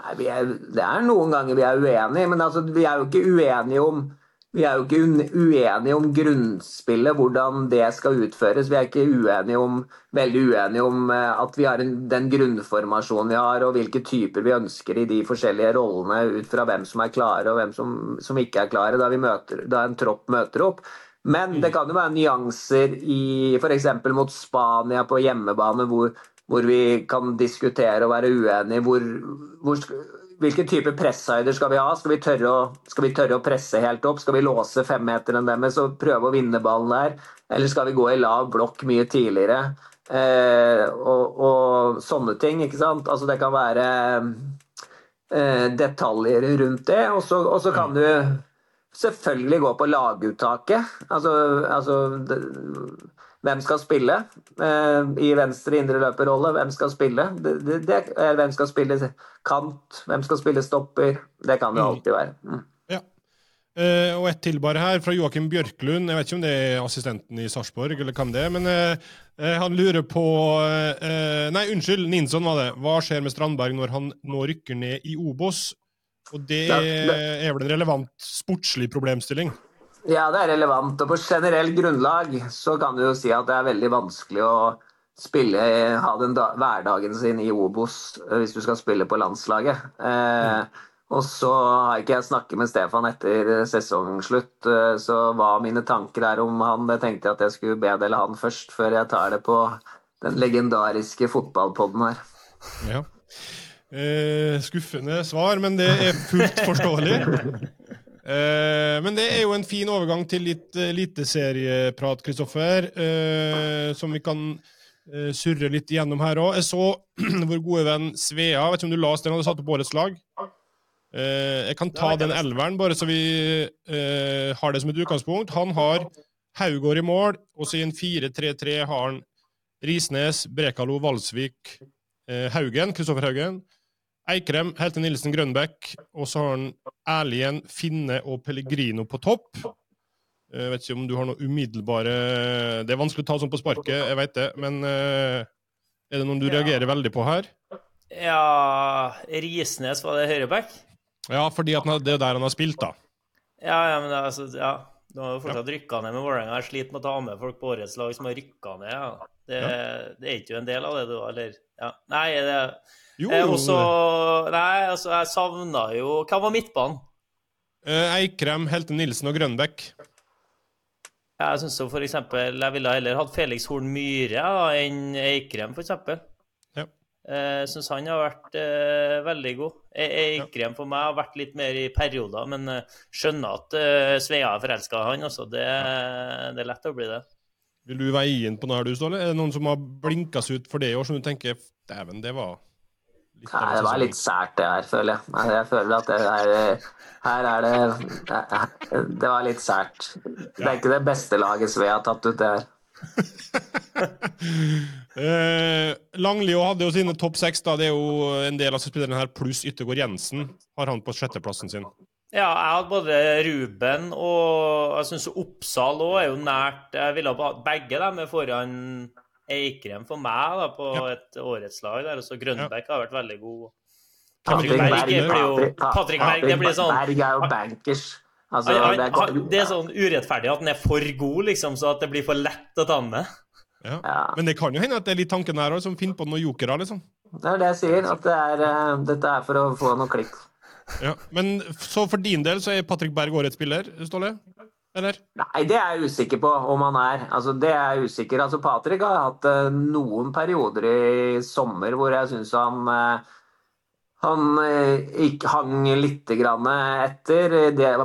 Nei, er, Det er noen ganger vi er uenige, men altså, vi er jo ikke uenige om vi er jo ikke uenige om grunnspillet, hvordan det skal utføres. Vi er ikke uenige om, veldig uenige om eh, at vi har en, den grunnformasjonen vi har, og hvilke typer vi ønsker i de forskjellige rollene, ut fra hvem som er klare og hvem som, som ikke er klare, da, møter, da, en tropp møter opp. Men det kan jo være nyanser i f.eks. mot Spania på hjemmebane, hvor, hvor, vi kan diskutere og være uenige. Hvor, hvor, hvilke type presshøyder skal vi ha? Skal vi, tørre å, skal vi tørre å presse helt opp? Skal vi låse femmeteren deres og prøve å vinne ballen der? Eller skal vi gå i lav blokk mye tidligere? Eh, og, og, sånne ting, ikke sant? Altså det kan være eh, detaljer rundt det. Og så kan du selvfølgelig gå på laguttaket. Altså, altså det, hvem skal spille eh, i venstre indre løperrolle? Hvem skal spille? Det, det, hvem skal spille kant? Hvem skal spille stopper? Det kan det Mm. alltid være. Mm. Ja. Eh, og et til bare her, fra Joakim Bjørklund. Jeg vet ikke om det er assistenten i Sarpsborg, eller hvem det er, men eh, han lurer på eh, Nei, unnskyld, Ninson var det. Hva skjer med Strandberg når han nå rykker ned i Obos? Og det det- er vel en relevant sportslig problemstilling? Ja, det er relevant. Og på generelt grunnlag så kan du jo si at det er veldig vanskelig å spille, ha den da, hverdagen sin i Obos eh, hvis du skal spille på landslaget. Eh, og så har ikke jeg snakket med Stefan etter eh, sesongslutt, eh, så hva mine tanker er om han, det tenkte jeg at jeg skulle bedele han først, før jeg tar det på den legendariske fotballpodden her. Ja. Eh, skuffende svar, men det er fullt forståelig. Eh, men det er jo en fin overgang til litt eliteserieprat, uh, Kristoffer, uh, som vi kan eh, surre litt gjennom her òg. Jeg så vår gode venn Svea, vet ikke om du las den, hadde satt opp årets lag. Eh, jeg kan ta den er- elveren, bare så vi eh, har det som et utgangspunkt. Han har Haugård i mål, og så i en 4-3-3 har han Risnes, Brekalo, Valsvik, eh, Haugen, Kristoffer Haugen. Eikrem, Helte Nilsen, Grønbæk, og så har han Erlien, Finne og Pellegrino på topp. Jeg vet ikke om du har noe umiddelbare Det er vanskelig å ta sånn på sparket, jeg vet det, men eh, er det noen du Ja. reagerer veldig på her? Ja Risnes, var det høyreback? Ja, fordi at det er der han har spilt, da. Ja, ja, men det er altså Ja. Du har jo fortsatt rykka ned med Vålerenga. Jeg sliter med å ta med folk på årets lag som har rykka ned. Ja. Det, det er ikke jo en del av det, du, eller? Ja. Nei, det Jo, jo. Og så Nei, altså, jeg savna jo Hva var midtbanen? eh, Eikrem, Helte Nilsen og Grønbæk. Jeg synes jo for eksempel Jeg ville heller hatt Felix Horn Myhre enn Eikrem, for eksempel. Ja. Jeg syns han har vært eh, veldig god. Eikrem Eikrem for meg har vært litt mer i perioder, men eh, skjønner at eh, Svea er forelska i han. Også. Det, det er lett å bli det. Vil du veie inn på noe her, du, Ståle? Er det noen som har blinka seg ut for det i år, som du tenker Dæven, det var litt Nei, det var litt sært det her, føler jeg. Nei, Jeg føler at det er Her er det Det var litt sært. Det er ikke det beste laget Sve har tatt ut, det her. Eh, Langlio hadde jo sine topp seks. da, Det er jo en del av spillerne her, pluss Yttergård Jensen, har han på sjetteplassen sin. Ja, jeg hadde både Ruben og jeg syns Oppsal òg er jo nært Jeg ville ha begge dem foran Eikrem for meg da, på Ja. et årets lag der. Og så Grønbæk har vært veldig god. Patrick Patrick Berg Berg, blir jo Patrick- Berg, det blir sånn Berg er jo bankers. Altså, han, det han, er, han, Det er sånn urettferdig at han er for god, liksom, så at det blir for lett å ta han med. Ja. Ja. Men det kan jo hende at det er litt tanken der òg, som finner på noen jokere, liksom. Det er det jeg sier. At det er, uh, dette er for å få noe klikk. Ja. Men så for din del så er Patrick Berg årets spiller, Ståle? Eller? Nei, det er jeg usikker på om han er. Altså, det er jeg usikker. Altså, Patrick har hatt uh, noen perioder i sommer hvor jeg syns han uh, han eh, hang litt etter.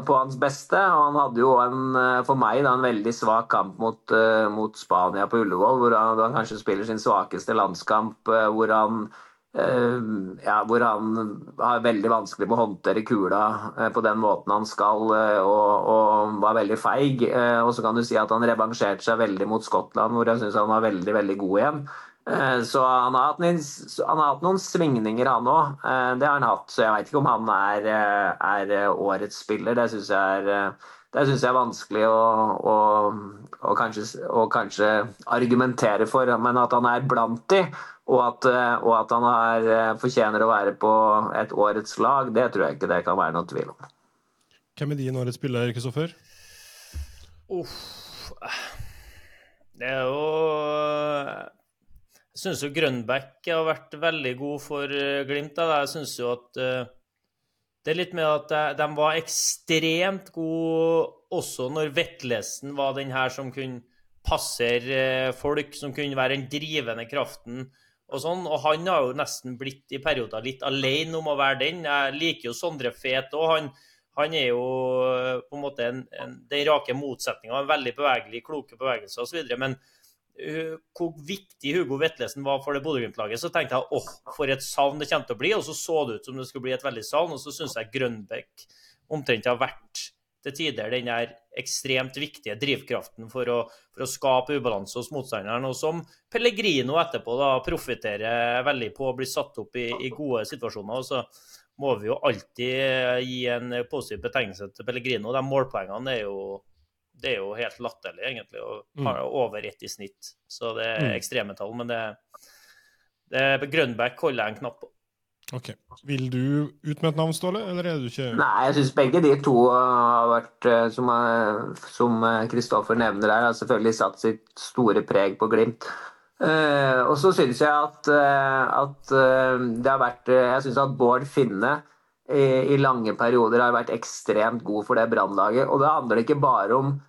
På hans beste. Og han hadde jo en, for meg en veldig svak kamp mot, mot Spania på Ullevål, hvor han, kanskje spiller sin svakeste landskamp. Hvor han, ja, hvor han har veldig vanskelig med å håndtere kula eh, på den måten han skal, eh, og, og var veldig feig. Eh, Og så kan du si at han revansjerte seg veldig mot Skottland, hvor jeg syns han var veldig, veldig god igjen. Eh, Så han har hatt noen, har hatt noen svingninger, han òg. Det har han hatt. Så jeg veit ikke om han er, eh, er eh, årets spiller. Det syns jeg eh, jeg er vanskelig å, å, å, kanskje, å kanskje argumentere for, men at han er blant de, og at, eh, og at han har, eh, fortjener å være på et årets lag, det tror jeg ikke det kan være noe tvil om. Hvem er din årets spiller, Kristoffer? Uff. Det er jo Jeg syns jo Grønbæk har vært veldig god for eh, Glimt. Da. Jeg syns jo at det er litt med at de, var ekstremt gode også når Vetlesen var den her som kunne passere folk, som kunne være den drivende kraften og sånn. Og han har jo nesten blitt i perioder litt alene om å være den. Jeg liker jo Sondre Fet òg. Han, han er jo eh, på en måte en, en, den rake motsetninga. Veldig bevegelig, kloke bevegelser osv. Men uh, hvor viktig Hugo Vetlesen var for det Bodø-Glimt-laget, så tenkte jeg åh, for et savn det kommer til å bli. Og så så det ut som det skulle bli et veldig savn. Og så syns jeg Grønbekk omtrent har vært til tider den der ekstremt viktige drivkraften for å, for å skape ubalanse hos motstanderen, og som Pellegrino etterpå da profitterer veldig på å bli satt opp i, i gode situasjoner. og så må vi jo alltid gi en positiv betegnelse til Pellegrino. De målpoengene er jo, det er jo helt latterlig, egentlig. Og Mm. har over ett i snitt. Så det er Mm. ekstreme tall. Men det, det Grønbæk holder jeg en knapp på. Ok. Vil du ut med et navn, Ståle, eller er du ikke Nei, jeg syns begge de to har vært, eh, som, eh, Kristoffer nevner her, har selvfølgelig satt sitt store preg på Glimt. Eh, og så syns jeg at, eh, at eh, det har vært eh, Jeg syns at Bård Finne i, i lange perioder har vært ekstremt god for det Brannlaget. Og det handler ikke bare om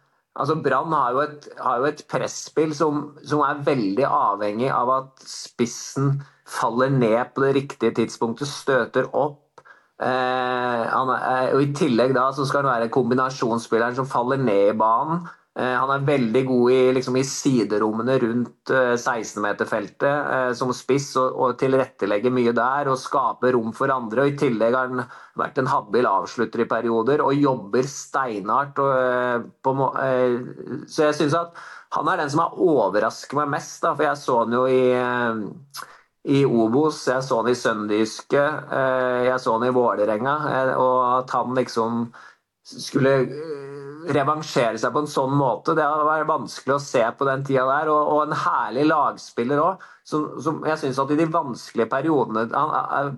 Altså Brann har, jo et- har jo et presspill som, som er veldig avhengig av at spissen faller ned på det riktige tidspunktet, støter opp. Eh, han er, og I tillegg da så skal han være kombinasjonsspilleren som faller ned i banen. Eh, han er veldig god i, liksom, i siderommene rundt eh, 16-meterfeltet eh, som spiss og, og tilrettelegger mye der og skaper rom for andre. og I tillegg har han vært en habil avslutter i perioder og jobber steinhardt. Eh, eh, så jeg syns at han er den som har overrasket meg mest. Da, for jeg så han jo i eh, i Obos, jeg så han i Sønderjyske, eh, jeg så han i Vålerenga. eh, Og at han liksom skulle eh, revansjere seg på en sånn måte, det har vært vanskelig å se på den tida der. Og, og en herlig lagspiller òg, som, som jeg syns at i de vanskelige periodene,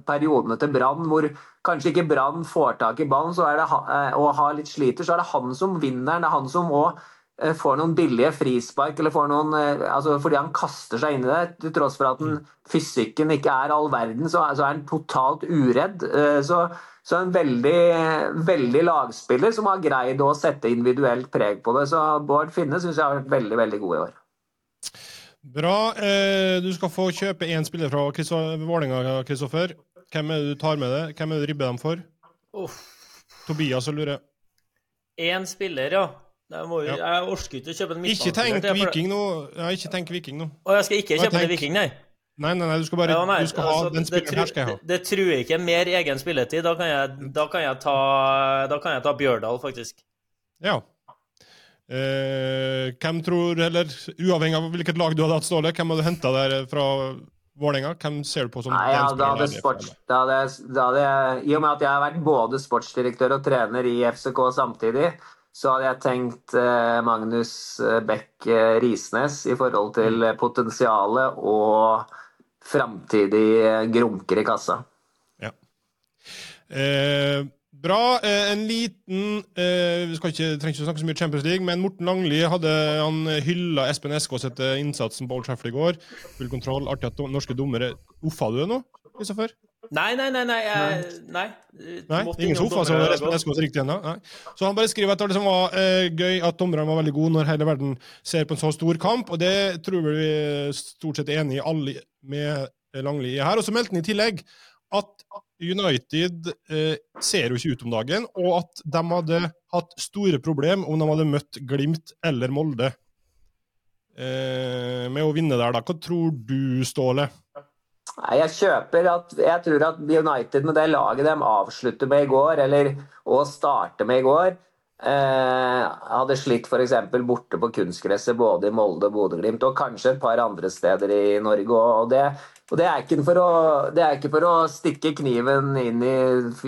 periodene til Brann, hvor kanskje ikke Brann får tak i ballen og har litt sliter, så er det han som vinner. Det er han som eh, får noen billige frispark, eller får noen, eh, altså fordi han kaster seg inn i det. Til tross for at den, fysikken ikke er all verden, så, så er han totalt uredd. Eh, Så, så en veldig, veldig lagspiller som har greid å sette individuelt preg på det. Så Bård Finne syns jeg har vært veldig, veldig god i år. Bra. Eh, du skal få kjøpe én spiller fra Vålerenga, Kristoffer. Hvem er det du tar med deg? Hvem er det du ribber dem for? Oh. Tobias og Lure. Én spiller, ja. Jeg, må, Ja. jeg orker ikke å kjøpe en Ikke tenk jeg, for- Viking nå. Ja, ikke tenk Viking nå. Og jeg skal ikke kjøpe en. Viking, nei. Nei, nei, nei, du skal bare Ja, nei, du skal ha altså, den det spilleren tru- her skal jeg ha. Det, det truer ikke mer egen spilletid. Da kan jeg, da kan jeg, ta, da kan jeg ta Bjørdal, faktisk. Ja. Eh, hvem tror, eller uavhengig av hvilket lag du hadde hatt, Ståle, hvem hadde du henta der fra Vålerenga? Hvem ser du på som Nei, ja, da hadde sports, da hadde, da hadde I og med at jeg har vært både sportsdirektør og trener i FCK samtidig, så hadde jeg tenkt eh, Magnus Bech Beck eh, Risnes i forhold til eh, potensialet og framtidig eh, grunker i kassa. Eh, bra. Eh, en liten eh, Vi skal ikke, trenger ikke å snakke så mye Champions League, men Morten Langli hadde han hylla Espen Eskås etter innsatsen på Old Trafford i går. Full kontroll. Artig at norske dommere Uffa du det nå, Kristoffer? Nei, nei, nei. nei, jeg, nei. Nei, ingen sofa, så dommere Espen. Eskås riktig ennå. Nei. Så han bare skriver at det liksom var eh, gøy at dommerne var veldig gode når hele verden ser på en så stor kamp, og det tror vi stort sett er enig i alle med Langli her. Og så meldte han i tillegg at United eh, ser jo ikke ut om dagen, og at de hadde hatt store problemer om de hadde møtt Glimt eller Molde eh, med å vinne der. da. Hva tror du, Ståle? Nei, jeg kjøper at Jeg tror at United med det laget de avslutter med i går, eller å starte med i går eh, Hadde slitt f.eks. borte på kunstgresset både i Molde Bodø-Glimt, og kanskje et par andre steder i Norge. Og det, og det, er, ikke å, det er ikke for å stikke kniven inn i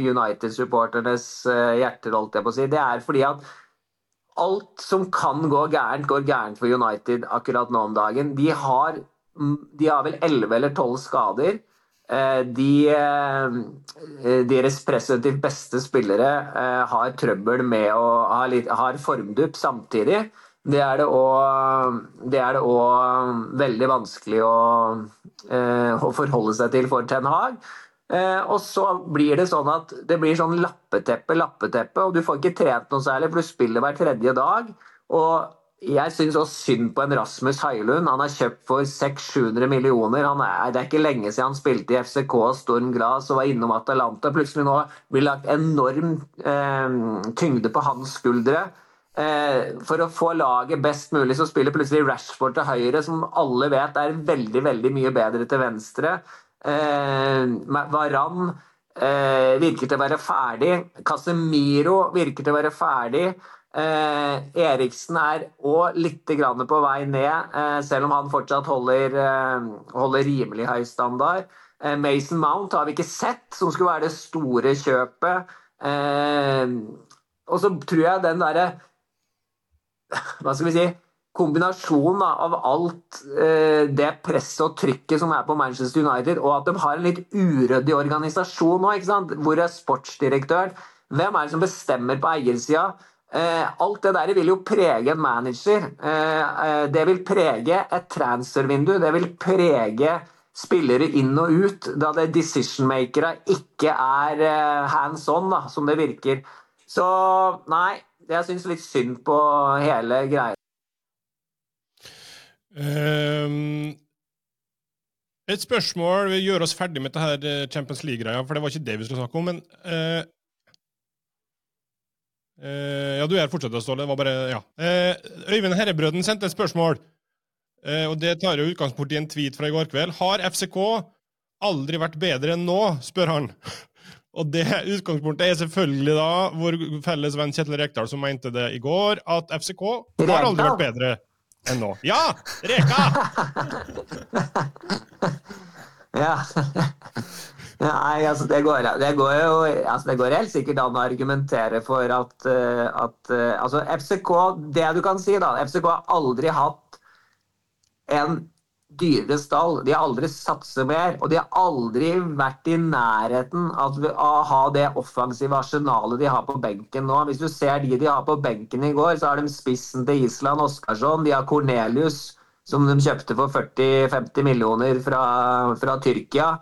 United-supporternes eh, hjerter, holdt jeg på å si. Det er fordi at alt som kan gå gærent, går gærent for United akkurat nå om dagen. De har, de har vel 11 eller 12 skader. Eh, De, eh, deres presumptivt beste spillere eh, har trøbbel med å ha litt, har formdupp samtidig. Det er det også, det er det også veldig vanskelig å, eh, å forholde seg til for Ten Hag. Eh, og så blir det sånn at det blir sånn lappeteppe, lappeteppe, og du får ikke trent noe særlig, for du spiller hver tredje dag. Og jeg syns også synd på en Rasmus Høylund. Han er kjøpt for 600-700 millioner. Er, det er ikke lenge siden han spilte i FCK Storm Gras og var innom Atalanta. Plutselig nå blir lagt enorm eh, tyngde på hans skuldre. Eh, for å få laget best mulig, så spiller plutselig Rashford til høyre, som alle vet er veldig veldig mye bedre til venstre. Eh, Varan eh, virker til å være ferdig. Casemiro virker til å være ferdig. Eh, Eriksen er òg litt på vei ned, eh, selv om han fortsatt holder, eh, holder rimelig høy standard. Eh, Mason Mount har vi ikke sett, som skulle være det store kjøpet. Eh, og så tror jeg den derre Hva skal vi si? Kombinasjonen av alt eh, det presset og trykket som er på Manchester United, og at de har en litt uryddig organisasjon nå. Hvor er sportsdirektøren? Hvem er det som bestemmer på eiersida? Eh, alt det der vil jo prege en manager. Eh, eh, det vil prege et transfervindu. Det vil prege spillere inn og ut, da det decision-makere ikke er hands on, da, som det virker. Så nei, jeg syns litt synd på hele greia. Um, et spørsmål Vi gjør oss ferdig med dette Champions League-greia, for det var ikke det vi skulle snakke om. Men uh, uh, Ja, du er fortsatt, Ståle. Det var bare Ja. Uh, Øyvind Herrebrøden sendte et spørsmål, og det tar jo utgangspunkt i en tweet fra i går kveld. Har FCK aldri vært bedre enn nå, spør han. Og det utgangspunktet er selvfølgelig da vår felles venn Kjetil Rekdal som mente det i går, at FCK har aldri vært bedre enn nå. Ja! Reka! ja. Nei, altså det går, det går jo altså det går helt sikkert an å argumentere for at, uh, at uh, Altså FCK, det du kan si, da FCK har aldri hatt en dyrere stall. De har aldri satset mer, og de har aldri vært i nærheten av å ha det offensive arsenalet de har på benken nå. Hvis du ser de de har på benken i går, så har de spissen til Island Oskarsson, de har Cornelius, som de kjøpte for 40-50 millioner fra, fra Tyrkia.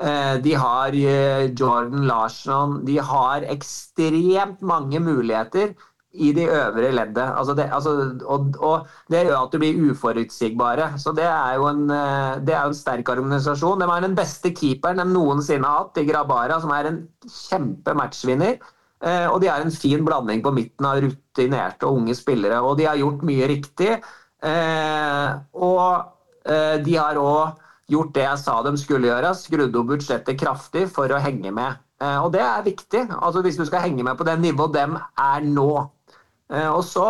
Eh, de har eh, Jordan Larsson. De har ekstremt mange muligheter i de øvre leddet. Altså det, altså, og, og, det gjør at du blir uforutsigbare. Så det er jo en, eh, det er en sterk organisasjon. De har den beste keeperen de noensinne har hatt, i Grabara, som er en kjempe matchvinner. Og de har en fin blanding på midten av rutinerte og unge spillere. Og de har gjort mye riktig. Og de har òg gjort det jeg sa de skulle gjøre, skrudd opp budsjettet kraftig for å henge med. Og det er viktig, altså hvis du skal henge med på det nivået dem er nå. Og så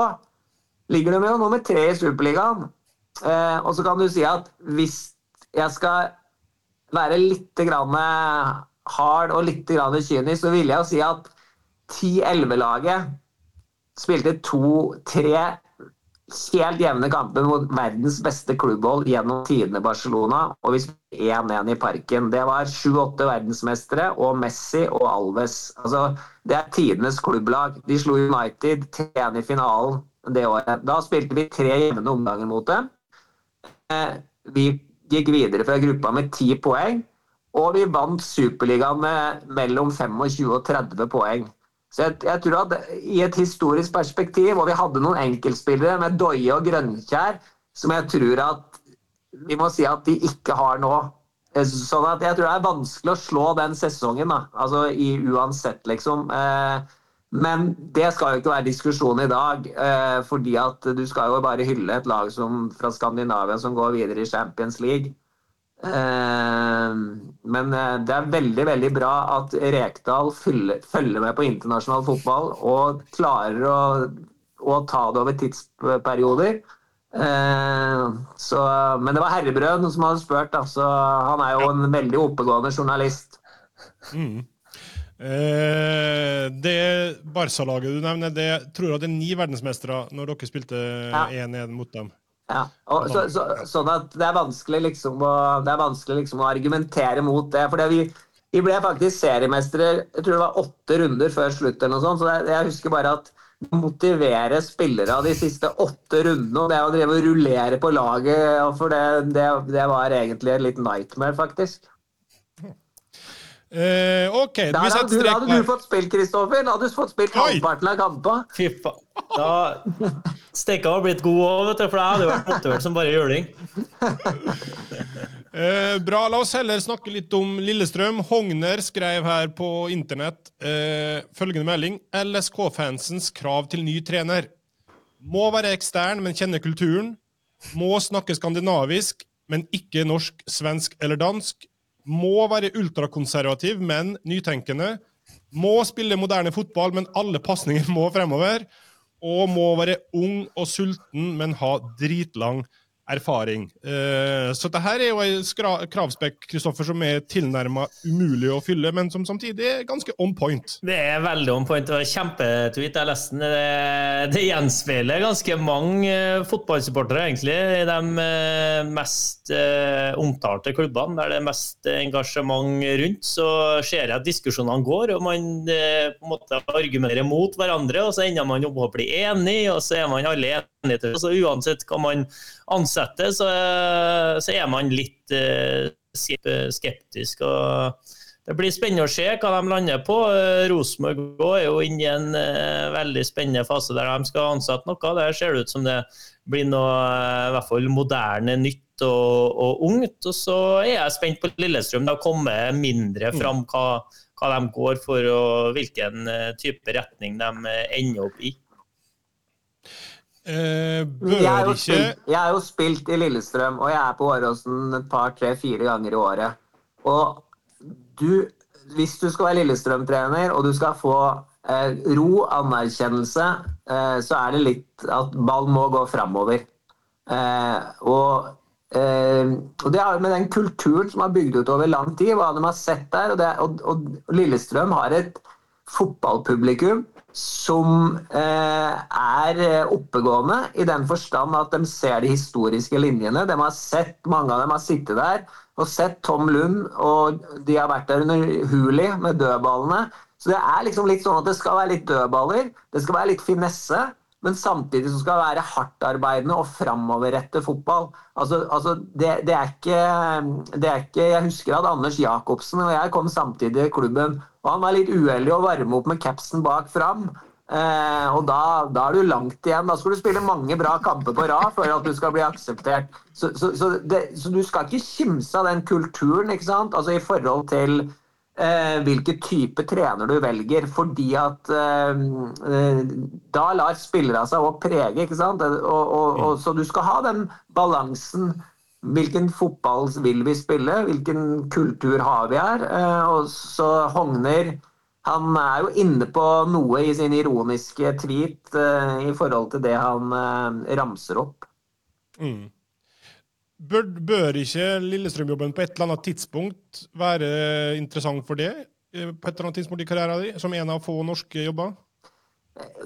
ligger de jo nummer tre i Superligaen. Og så kan du si at hvis jeg skal være litt hard og litt kynisk, så ville jeg si at 10-11-laget spilte to-tre helt jevne kamper mot verdens beste klubbhold gjennom tidene Barcelona. Og vi spilte 1-1 i Parken. Det var sju-åtte verdensmestere og Messi og Alves. Altså, det er tidenes klubblag. De slo United 3-1 i finalen det året. Da spilte vi tre jevne omganger mot dem. Vi gikk videre fra gruppa med ti poeng, og vi vant Superligaen med mellom 25 og 30 poeng. Så jeg, jeg, tror at I et historisk perspektiv, og vi hadde noen enkeltspillere med Doie og Grønkjær, som jeg tror at vi må si at de ikke har nå. Sånn at Jeg tror det er vanskelig å slå den sesongen, da. altså i uansett, liksom. Men det skal jo ikke være diskusjon i dag, fordi at du skal jo bare hylle et lag som, fra Skandinavia som går videre i Champions League. Men det er veldig veldig bra at Rekdal følger med på internasjonal fotball og klarer å, å ta det over tidsperioder. Så, men det var Herrebrød som hadde spurt, altså, han er jo en veldig oppegående journalist. Mm. Eh, det Barca-laget du nevner, det tror jeg det er ni verdensmestere når dere spilte 1-1 ja. mot dem. Ja, og så, så, sånn at det er liksom å, det er vanskelig liksom å argumentere mot det. For vi, vi, ble faktisk seriemestere jeg tror det var åtte runder før slutt. eller noe sånt, så det, Jeg husker bare at motivere spillere av de siste åtte rundene og det å drive og rullere på laget, for det, det, det var egentlig et litt nightmare, faktisk. Uh, ok, Der hadde du, hadde du fått spilt, Kristoffer. Da hadde du fått spilt halvparten av kampene. Fy faen. Da Stekka har blitt god òg, for jeg hadde vært motivert som bare juling. uh, bra. La oss heller snakke litt om Lillestrøm. Hogner skrev her på internett uh, følgende melding. LSK-fansens krav til ny trener. Må være ekstern, men kjenne kulturen. Må snakke skandinavisk, men ikke norsk, svensk eller dansk må være ultrakonservativ, men nytenkende. Må spille moderne fotball, men alle pasninger må fremover. Og må være ung og sulten, men ha dritlang erfaring. Uh, så dette er jo en kravspekk Kristoffer, som er tilnærma umulig å fylle, men som samtidig er ganske on point. Det er veldig on point. Var kjempetweet. Jeg leste den. Det, det gjenspeiler ganske mange uh, fotballsupportere, egentlig, i de uh, mest omtalte klubbene, der det er mest engasjement rundt. Så ser jeg at diskusjonene går, og man på en måte argumenterer mot hverandre, og så ender man opp å bli enig, og så er man alle enige. Så uansett hva man ansetter, så, så er man litt uh, skeptisk. og det blir spennende å se hva de lander på. Eh, Rosenborg er jo inne i en uh, veldig spennende fase der de skal ansette noe. Der ser det ut som det blir noe i hvert fall moderne, nytt og, og ungt. Og så er jeg spent på Lillestrøm. Det har kommet mindre fram hva, hva de går for og hvilken type retning de ender opp i. Eh, jeg, er ikke... spilt, jeg er jo spilt i Lillestrøm, og jeg er på Åråsen et par, tre, fire ganger i året. Og du, hvis du skal være Lillestrøm-trener, og du skal få eh, ro, anerkjennelse, eh, så er det litt at ball må gå framover. Eh, og, eh, og, det har med den kulturen som har bygd ut over lang tid, hva de har sett der. Og, det, og, og Lillestrøm har et fotballpublikum som eh, er eh, oppegående i den forstand at de ser de historiske linjene. De har sett, Mange av dem har sittet der og sett Tom Lund, og de har vært der under Huli med dødballene. Så det er liksom litt sånn at det skal være litt dødballer, det skal være litt finesse. Men samtidig så skal det være hardtarbeidende og framoverrettet fotball. Altså, altså det, det, er ikke, det, er ikke, Jeg husker at Anders Jacobsen og jeg kom samtidig i klubben. Og Han var litt uheldig å varme opp med capsen bak fram. Eh, og da, da, er du langt igjen. Da skal du spille mange bra kamper på rad for at du skal bli akseptert. Så, så, så, det, så du skal ikke kimse av den kulturen ikke sant? Altså i forhold til eh, hvilken type trener du velger. Fordi at eh, eh da lar spillerne seg òg prege, ikke sant. Og, og, og, så du skal ha den balansen. Hvilken fotball vil vi spille? Hvilken kultur har vi her? Eh, og så Hogner han er jo inne på noe i sin ironiske tweet eh, i forhold til det han eh, ramser opp. Mm. Bør, bør ikke Lillestrøm-jobben på et eller annet tidspunkt være interessant for det? På et eller annet tidspunkt i karrieren din, som en av få norske jobber?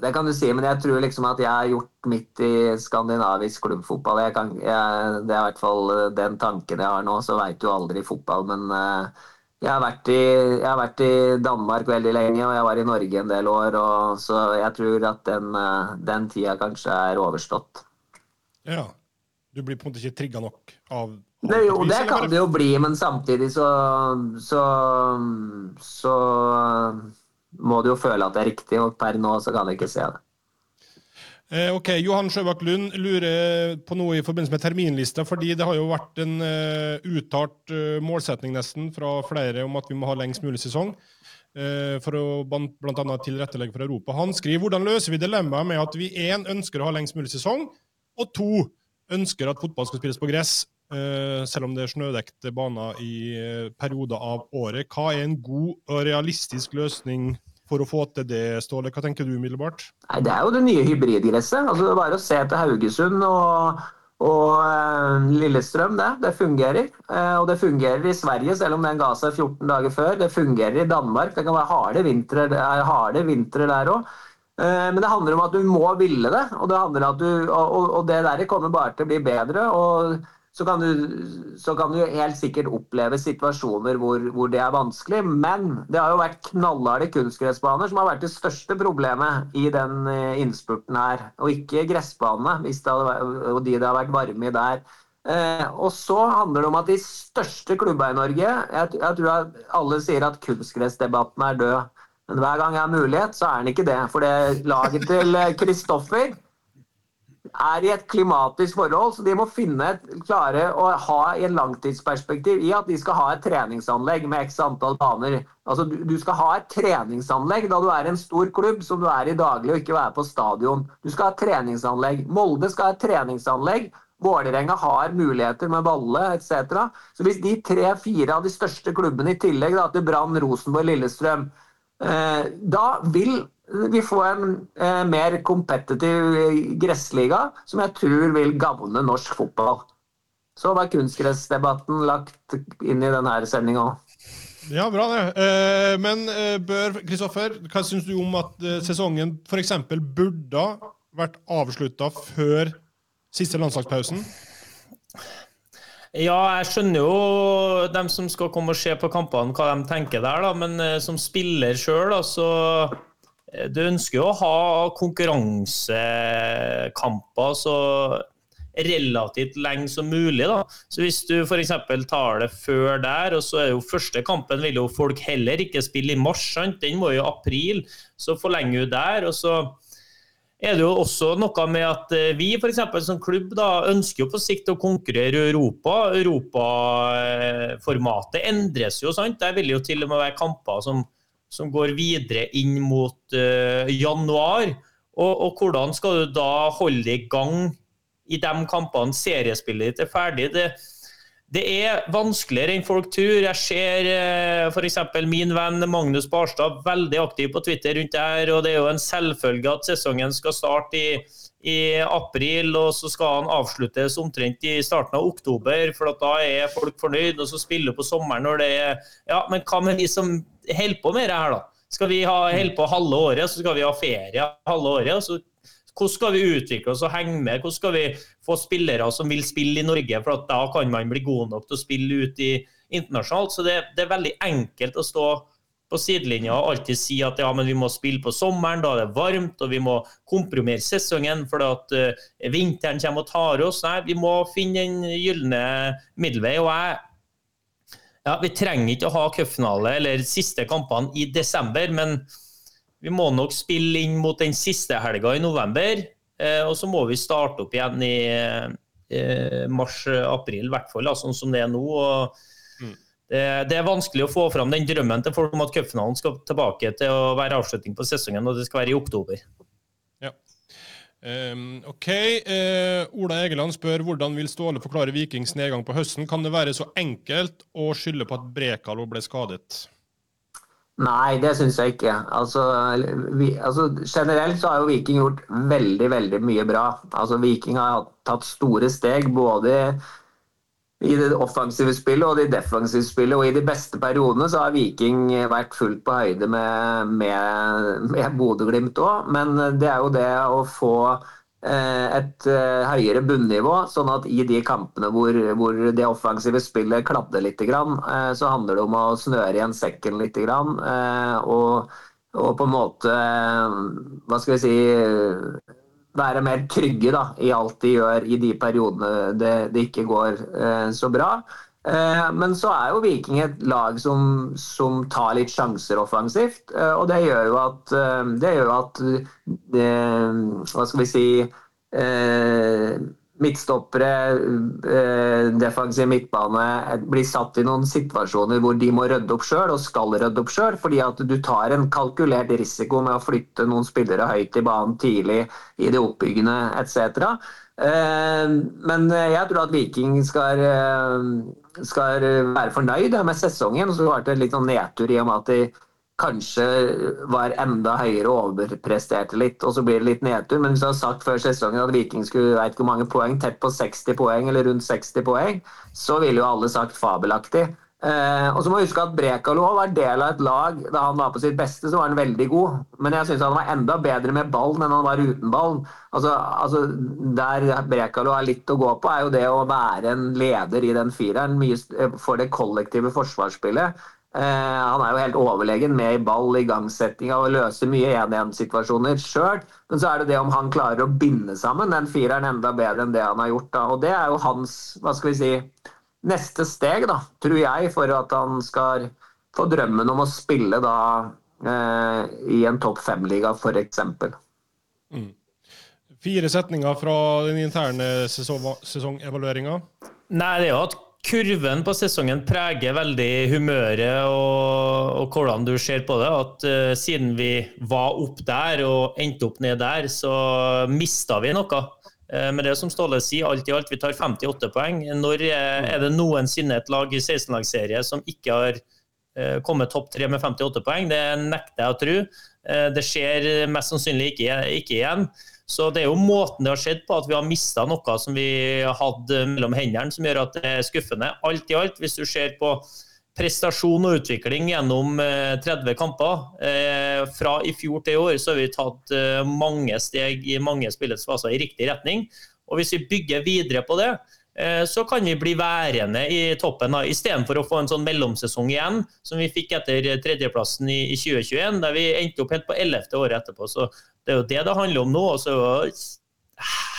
Det kan du si, men jeg tror liksom at jeg har gjort mitt i skandinavisk klubbfotball. Jeg kan, jeg, det er i hvert fall eh, den tanken jeg har nå. Så veit du aldri fotball, men uh, jeg, har i, jeg har, vært i, Danmark veldig lenge, og jeg var i Norge en del år. Og, så jeg tror at den, uh, den tida kanskje er overstått. Ja, du blir på en måte ikke trigga nok av det, Jo, det kan det jo bli, men samtidig så, så, så må du jo føle at det er riktig, og per nå så kan jeg ikke se det. Eh, ok, Johan Sjøbakk Lund lurer på noe i forbindelse med terminlista. fordi Det har jo vært en uh, uttalt uh, målsetning nesten fra flere om at vi må ha lengst mulig sesong. Uh, for å bl.a. tilrettelegge for Europa. Han skriver hvordan løser vi dilemmaet med at vi én ønsker å ha lengst mulig sesong, og to ønsker at fotball skal spilles på gress, selv om det er snødekte baner i eh, perioder av året. Hva er en god og realistisk løsning for å få til det, Ståle? Hva tenker du umiddelbart? Nei, det er jo det nye hybridgresset. Altså, det er bare å se til Haugesund og, og uh, Lillestrøm. Det. det fungerer. Og det fungerer i Sverige, selv om den ga seg 14 dager før. Det fungerer i Danmark. Det kan være harde vintre, harde vintre der òg. Eh, men det handler om at du må ville det, og det, du, og, og det der kommer bare til å bli bedre. og så kan, du, så kan du helt sikkert oppleve situasjoner hvor, hvor, det er vanskelig. Men det har jo vært knallharde kunstgressbaner som har vært det største problemet i den eh, innspurten her. Og ikke gressbanene, og de det har vært varme i der. Eh, og så handler det om at de største klubba i Norge jeg, jeg tror at Alle sier at kunstgressdebatten er død. Men hver gang jeg har mulighet, så er den ikke det. For det laget til Kristoffer er i et klimatisk forhold, så de må finne et, klare å ha i en langtidsperspektiv i at de skal ha et treningsanlegg med x antall baner. Altså, du, du, skal ha et treningsanlegg da du er en stor klubb som du er i daglig, og ikke være på stadion. Du skal ha et treningsanlegg. Molde skal ha et treningsanlegg, Vålerenga har muligheter med Valle etc. Så hvis de tre-fire av de største klubbene i tillegg da, til Brann, Rosenborg, Lillestrøm, eh, da vil vi får en eh, mer kompetitiv gressliga som jeg tror vil gagne norsk fotball. Så var kunstgressdebatten lagt inn i denne sendinga òg. Ja, bra det. Eh, men eh, bør, Kristoffer, hva syns du om at eh, sesongen f.eks. burde vært avslutta før siste landslagspausen? Ja, jeg skjønner jo dem som skal komme og se på kampene, hva de tenker der, da. Men som spiller sjøl, så uh, Du ønsker jo å ha konkurransekamper så relativt lenge som mulig. da. Så Hvis du f.eks. tar det før der, og så er jo første kampen vil jo folk heller ikke spille i mars, sant? den må jo i april, så forlenger du der. og så er det jo også noe med at eh, vi for som klubb da, ønsker jo på sikt å konkurrere i Europa. Europaformatet endres jo, sant. Der vil jo til og med være kamper som, som går videre inn mot uh, januar. Og, og, hvordan skal du da holde i gang i de kampene seriespillet ditt er ferdig? Det, det er vanskeligere enn folk tror. Jeg ser uh, f.eks. min venn Magnus Barstad veldig aktiv på Twitter rundt det her, og det er jo en selvfølge at sesongen skal starte i, i april, og så skal han avsluttes omtrent i starten av oktober, for da er folk fornøyd, og så spiller på sommeren når det er Ja, men hva med vi som holder på med det her, da? Skal vi ha holde på halve året, så skal vi ha ferie halve året, så hvordan skal vi utvikle oss og henge med? Hvordan skal vi få spillere som vil spille i Norge? For da kan man bli god nok til å spille ut i internasjonalt. Så det, det er veldig enkelt å stå sidelinja og alltid si at ja, men vi må spille på sommeren, da er det varmt, og vi må komprimere sesongen for at uh, vinteren kommer og tar oss. Nei, vi må finne den gylne middelvei. og jeg ja, Vi trenger ikke å ha cupfinale eller siste kampene i desember, men vi må nok spille inn mot den siste helga i november. Uh, og så må vi starte opp igjen i uh, mars-april, i hvert fall, sånn som det er nå. Mm. Det, det, er vanskelig å få fram den drømmen til folk om at cupfinalen skal tilbake til å være avslutning på sesongen, og det skal være i oktober. Ja. Um, OK. Uh, Ola Egeland spør hvordan vil Ståle forklare Vikings nedgang på høsten. Kan det være så enkelt å skylde på at Brekalo ble skadet? Nei, det syns jeg ikke. Altså, vi, altså, generelt så har jo Viking gjort veldig, veldig mye bra. Altså, Viking har tatt store steg både i det offensive spillet og det defensive spillet. Og i de beste periodene så har Viking vært fullt på høyde med, med, med Bodø-Glimt òg. Men det er jo det å få Eh, et eh, høyere bunnivå, sånn at i de kampene hvor, hvor det offensive spillet kladder litt, eh, så handler det om å snøre igjen sekken litt. Og, og på en måte Hva skal vi si Være mer trygge da, i alt de gjør i de periodene det, det ikke går så bra. Men så er jo Viking et lag som, som tar litt sjanser offensivt. Og det gjør jo at, det gjør at det, Hva skal vi si eh, midtstoppere, eh, defensiv midtbane, blir satt i noen situasjoner hvor de må rydde opp sjøl, og skal rydde opp sjøl, fordi at du tar en kalkulert risiko med å flytte noen spillere høyt i banen tidlig i det oppbyggende etc. Eh, men jeg tror at Viking skal, eh, skal være fornøyd med sesongen. Så har det litt sånn nedtur i og med at de kanskje var enda høyere og overpresterte litt, og så blir det litt nedtur. Men hvis du har sagt før sesongen at Viking skulle ikke hvor mange poeng, tett på 60 poeng eller rundt 60 poeng, så ville jo alle sagt fabelaktig. Eh, og så må vi huske at Brekalo var del av et lag da han var på sitt beste, så var han veldig god. Men jeg syns han var enda bedre med ballen enn han var uten ballen. Altså, altså, Der Brekalo har litt å gå på, er jo det å være en leder i den fireren for det kollektive forsvarsspillet. Eh, han er jo helt overlegen med i ball, igangsettinga og løser mye 1-1-situasjoner sjøl. Men så er det det om han klarer å binde sammen den fireren enda bedre enn det han har gjort. da. Og det er jo hans hva skal vi si, neste steg, da, tror jeg, for at han skal få drømmen om å spille da eh, i en topp fem-liga, f.eks. Mm. Fire setninger fra den interne sesongevalueringa? Nei, det er jo at kurven på sesongen preger veldig humøret og, og hvordan du ser på det. At uh, siden vi var opp der og endte opp ned der, så mista vi noe. Uh, men det som Ståle sier, alt i alt, vi tar 58 poeng. Når er det noensinne et lag i 16-lagsserie som ikke har kommet topp tre med 58 poeng? Det nekter jeg å tro. Det skjer mest sannsynlig ikke, ikke igjen. Så det er jo måten det har skjedd på, at vi har mista noe som vi hadde mellom hendene, som gjør at det er skuffende. Alt i alt, hvis du ser på prestasjon og utvikling gjennom 30 eh, kamper. Eh, fra i fjor til i år så har vi tatt eh, mange steg i mange spillets faser i riktig retning. Og Hvis vi bygger videre på det, så kan vi bli værende i toppen. Istedenfor å få en sånn mellomsesong igjen, som vi fikk etter tredjeplassen i 2021, der vi endte opp helt på ellevte året etterpå. Så Det er jo det det handler om nå. og så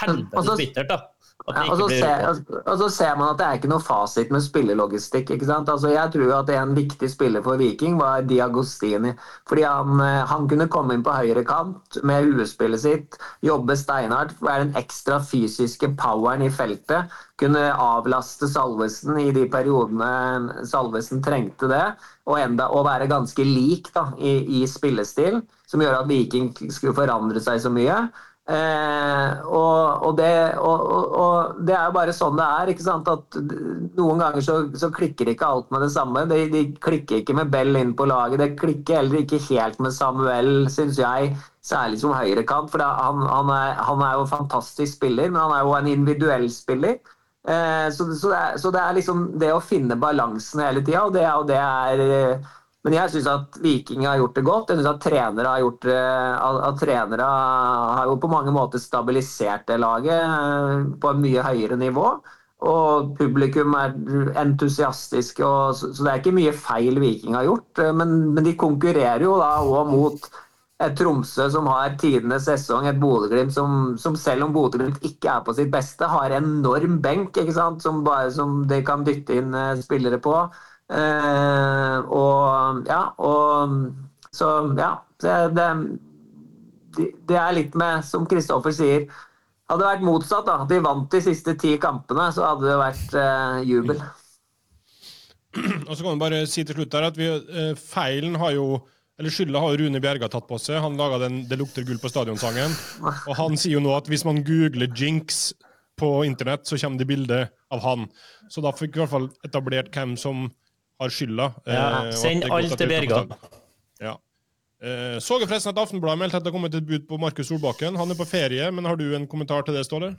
Helvetes bittert, da. Ja, og, så ser, og, så ser, man at det er ikke noe fasit med spillelogistikk. ikke sant? Altså, jeg tror at en viktig spiller for Viking var Diagostini. Fordi han, eh, han kunne komme inn på høyre kant med huespillet sitt, jobbe steinhardt, være den ekstra fysiske poweren i feltet. Kunne avlaste Salvesen i de periodene Salvesen trengte det. Og, enda, og være ganske lik da, i, i spillestil, som gjør at Viking skulle forandre seg så mye. Eh, og, og, det, og, og, det, er jo bare sånn det er. ikke sant? At Noen ganger så, så klikker ikke alt med det samme. De, de, klikker ikke med Bell inn på laget. Det klikker heller ikke helt med Samuel, syns jeg. Særlig som høyrekant, for han, han, er, han, er, jo en fantastisk spiller, men han er jo en individuell spiller. Eh, så, så, det er, så, det er, liksom det å finne balansen hele tida, og det, er jo det er men jeg syns at Viking har gjort det godt. Jeg synes at trenere har gjort det, at trenere har jo på mange måter stabilisert det laget eh, på et mye høyere nivå. Og publikum er entusiastiske, og, så det er ikke mye feil Viking har gjort. Eh, men, men de konkurrerer jo da òg mot et Tromsø som har tidenes sesong, et Bodø-Glimt som, som, selv om Bodø-Glimt ikke er på sitt beste, har enorm benk ikke sant? Som, bare, som de kan dytte inn eh, spillere på. Eh, og ja, og Så ja. Det, det, det er litt med, som Kristoffer sier Hadde det vært motsatt, da. De vant de siste ti kampene, så hadde det vært eh, jubel. Og så kan vi bare si til slutt der at vi, eh, feilen har jo eller Skylda har Rune Bjerga tatt på seg. Han laga den 'Det lukter gull på stadionsangen'. Og han sier jo nå at hvis man googler Jinx på internett, så kommer det bilde av han. Så da fikk vi i hvert fall etablert hvem som har skylda. Ja, eh, send alt til Berga. Ja. Eh, så jeg forresten at Aftenbladet meldte at det har kommet et bud på Markus Solbakken. Han er på ferie, men har du en kommentar til det, Ståle?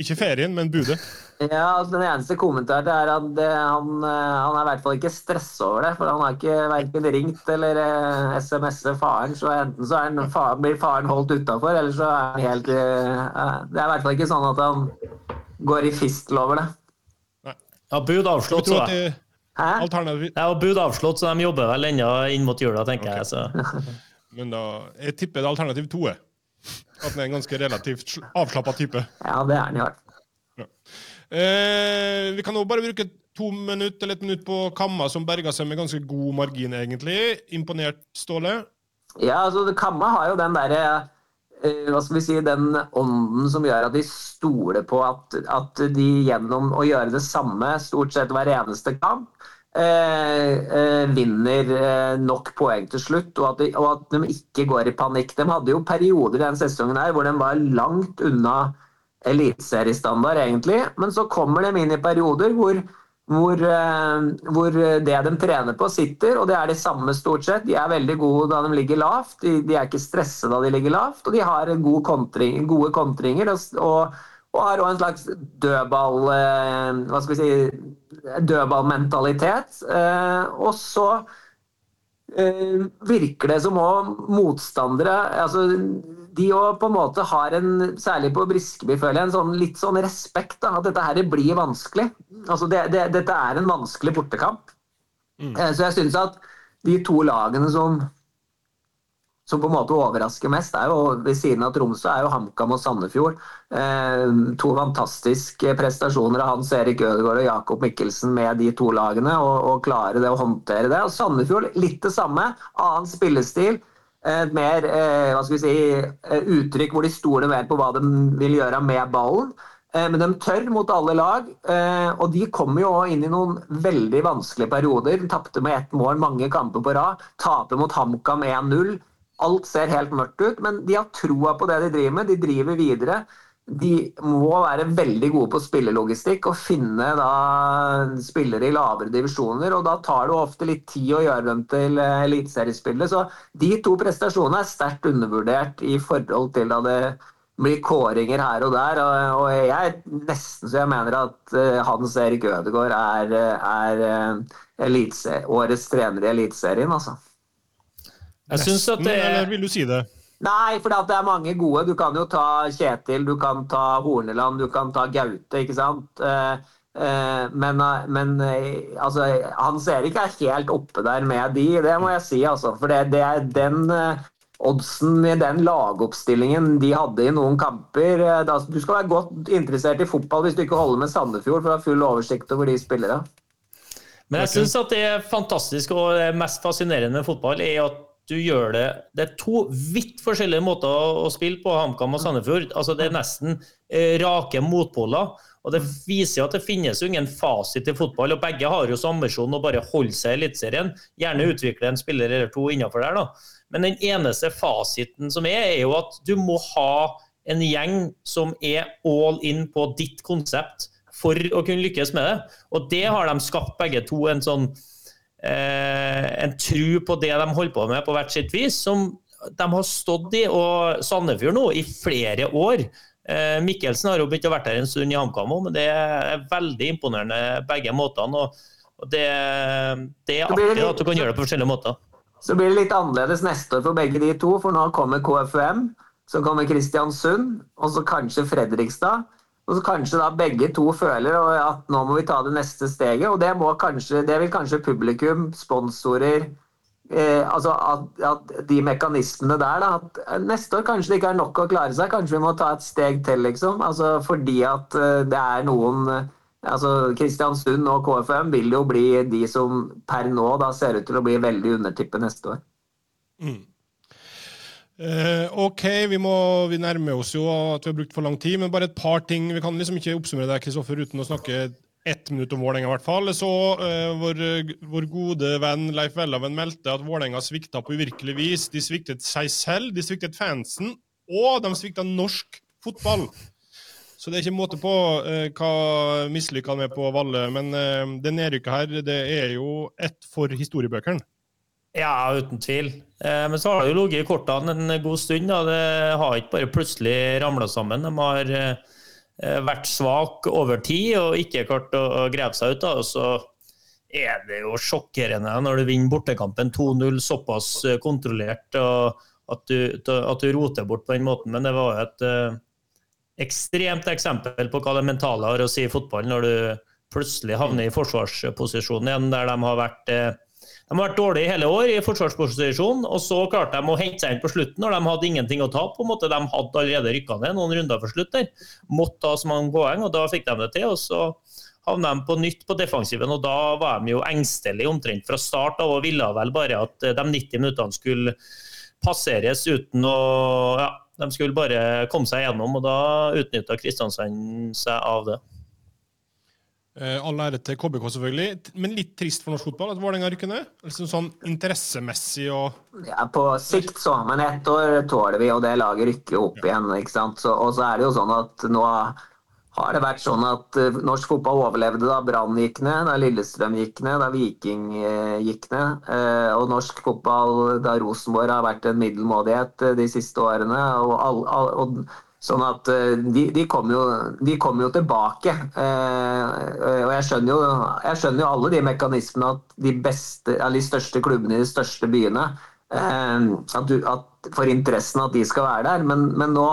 Ikke ferien, men budet. Ja, altså Den eneste kommentaren er at det, han, eh, han, er i hvert fall ikke stressa over det. For han har ikke verken ringt eller eh, SMS-et faren. Så enten så han, fa, blir faren holdt utafor, eller så er han helt eh, Det er i hvert fall ikke sånn at han går i fistel over det. Nei. Ja, bud avslått, så. Det, Alternativ... Ja, og bud avslått, så de jobber vel ennå inn mot jula, tenker okay. jeg. Så. Men da, jeg tipper det alternativ to er at den er en ganske relativt avslappa type. Ja, det er den i hvert fall. Ja. Eh, vi kan nå bare bruke to minutter eller et minutt på Kamma, som berga seg med ganske god margin, egentlig. Imponert, Ståle? Ja, altså Kamma har jo den derre eh, hva skal vi si, den ånden som gjør at de stoler på at, at de gjennom å gjøre det samme stort sett hver eneste kamp, Eh, eh, vinner eh, nok poeng til slutt, og at, de, og at, de, ikke går i panikk. De hadde jo perioder den sesongen her hvor de var langt unna eliteseriestandard, egentlig. Men så kommer de inn i perioder hvor, hvor, hvor, det de trener på, sitter, og det er det samme stort sett. De er veldig gode da de ligger lavt, de, de er ikke stressa da de ligger lavt, og de har gode, kontring, gode kontringer. og, og og har òg en slags dødball Hva skal vi si dødballmentalitet. Eh, og så eh, virker det som òg motstandere altså de òg på en måte har en, særlig på Briskeby, føler jeg, en sånn, litt sånn respekt. Da, at dette her blir vanskelig. Altså det, det, dette er en vanskelig bortekamp. Mm. Eh, så jeg syns at de to lagene som som på en måte overrasker mest, er jo ved siden av Tromsø, er jo HamKam og Sandefjord. Eh, to fantastiske prestasjoner av Hans Erik Ødegaard og Jakob Mikkelsen med de to lagene, og, og klare det og håndtere det. Og Sandefjord litt det samme. Annen spillestil. Eh, mer eh, hva skal vi si, eh, uttrykk hvor de stoler mer på hva de vil gjøre med ballen. Men de tør mot alle lag, og de kommer jo inn i noen veldig vanskelige perioder. Tapte med ett mål mange kamper på rad. Taper mot HamKam 1-0. Alt ser helt mørkt ut, men de har troa på det de driver med. De driver videre. De må være veldig gode på spillelogistikk og finne da spillere i lavere divisjoner. og Da tar det ofte litt tid å gjøre dem til eh, eliteseriespillere. Så de to prestasjonene er sterkt undervurdert i forhold til da det blir kåringer her og der. Og, jeg jeg nesten så jeg mener at uh, Hans Erik Ødegaard er, er uh, årets trener i Eliteserien, altså. Jeg syns at det Eller vil du si det? Nei, for det er mange gode. Du kan jo ta Kjetil, du kan ta Horneland, du kan ta Gaute, ikke sant. Uh, men, men altså, Hans Erik er helt oppe der med de, det må jeg si. Altså, for det, det er den oddsen i den lagoppstillingen de hadde i noen kamper eh, Du skal være godt interessert i fotball hvis du ikke holder med Sandefjord for å ha full oversikt over de spillere. Men jeg syns at det fantastiske og det mest fascinerende med fotball er at du gjør det Det er to vidt forskjellige måter å spille på HamKam og Sandefjord. Altså Det er nesten eh, rake motpoler. Og Det viser at det finnes jo ingen fasit i fotball. og Begge har jo som ambisjon å bare holde seg i Eliteserien. Gjerne utvikle en spiller eller to innenfor der. da. Men den eneste fasiten som er, er jo at du må ha en gjeng som er all in på ditt konsept for å kunne lykkes med det. Og det har de skapt begge to en sånn en tru på det de holder på med på hvert sitt vis, som de har stått i. Og Sandefjord nå i flere år. Eh, Mikkelsen har jo begynt å være der en stund i HamKam men det er veldig imponerende begge måtene. og det, det, er artig at du kan gjøre det på forskjellige måter. Så blir det litt annerledes neste år for begge de to, for nå kommer KFUM, så kommer Kristiansund, og så kanskje Fredrikstad. Og så kanskje da begge to føler at nå må vi ta det neste steget. Og det, kanskje, det vil kanskje publikum, sponsorer eh, altså at, at, de mekanismene der da, at Neste år kanskje det ikke er nok å klare seg. Kanskje vi må ta et steg til, liksom. Altså fordi at uh, det er noen altså Kristiansund og KFM vil jo bli de som per nå da ser ut til å bli veldig undertippet neste år. Mm. Eh, OK, vi, må, vi, nærmer oss jo at vi har brukt for lang tid, men bare et par ting. Vi kan liksom ikke oppsummere det Kristoffer, uten å snakke ett minutt om Vålerenga, i hvert fall. Så eh, vår, vår, gode venn Leif Welhaven meldte at Vålerenga svikta på uvirkelig vis. De sviktet seg selv, de sviktet fansen, og de svikta norsk fotball. Så det er ikke måte på uh, hva mislykka han er på Valle. Men det nedrykket her, det er jo ett for historiebøkene. Ja, uten tvil. Eh, men så har det jo ligget i kortene en god stund. Da. Det har ikke bare plutselig ramla sammen. De har eh, vært svake over tid og ikke klart å, grave seg ut. Da. Og så er det jo sjokkerende når du vinner bortekampen 2-0 såpass eh, kontrollert og at du, at du roter bort på den måten. Men det var jo et ekstremt eksempel på hva det mentale har å si i fotball, når du plutselig havner i forsvarsposisjon igjen, der de har vært de har vært dårlige hele år i forsvarsposisjon, og så klarte de å hente seg inn på slutten når de hadde ingenting å ta på. en måte. De hadde allerede rykka ned noen runder for slutt der. Måtte ta så mange poeng, og da fikk de det til. og så havna de på nytt på defensiven, og da var de jo engstelige omtrent fra start av og ville vel bare at de 90 minuttene skulle passeres uten å ja, de skulle bare komme seg gjennom, og da utnytta Kristiansand seg av det. Eh, all ære til KBK, selvfølgelig, men litt trist for norsk fotball at Vålerenga rykker ned? Liksom sånn interessemessig og Ja, på sikt så, men ett år tåler vi, og det laget rykker opp igjen. ikke sant? Så, og så er det jo sånn at nå har det vært sånn at uh, norsk fotball overlevde da Brann gikk ned, da Lillestrøm gikk ned, da Viking uh, gikk ned. Og norsk fotball da Rosenborg har vært en middelmådighet de siste årene. og, all, all, og Sånn at de, de kommer jo, kom jo, tilbake. og jeg skjønner jo, jeg skjønner jo alle de mekanismene at de beste, de største klubbene i de største byene at, du, at For interessen at de skal være der. Men, men nå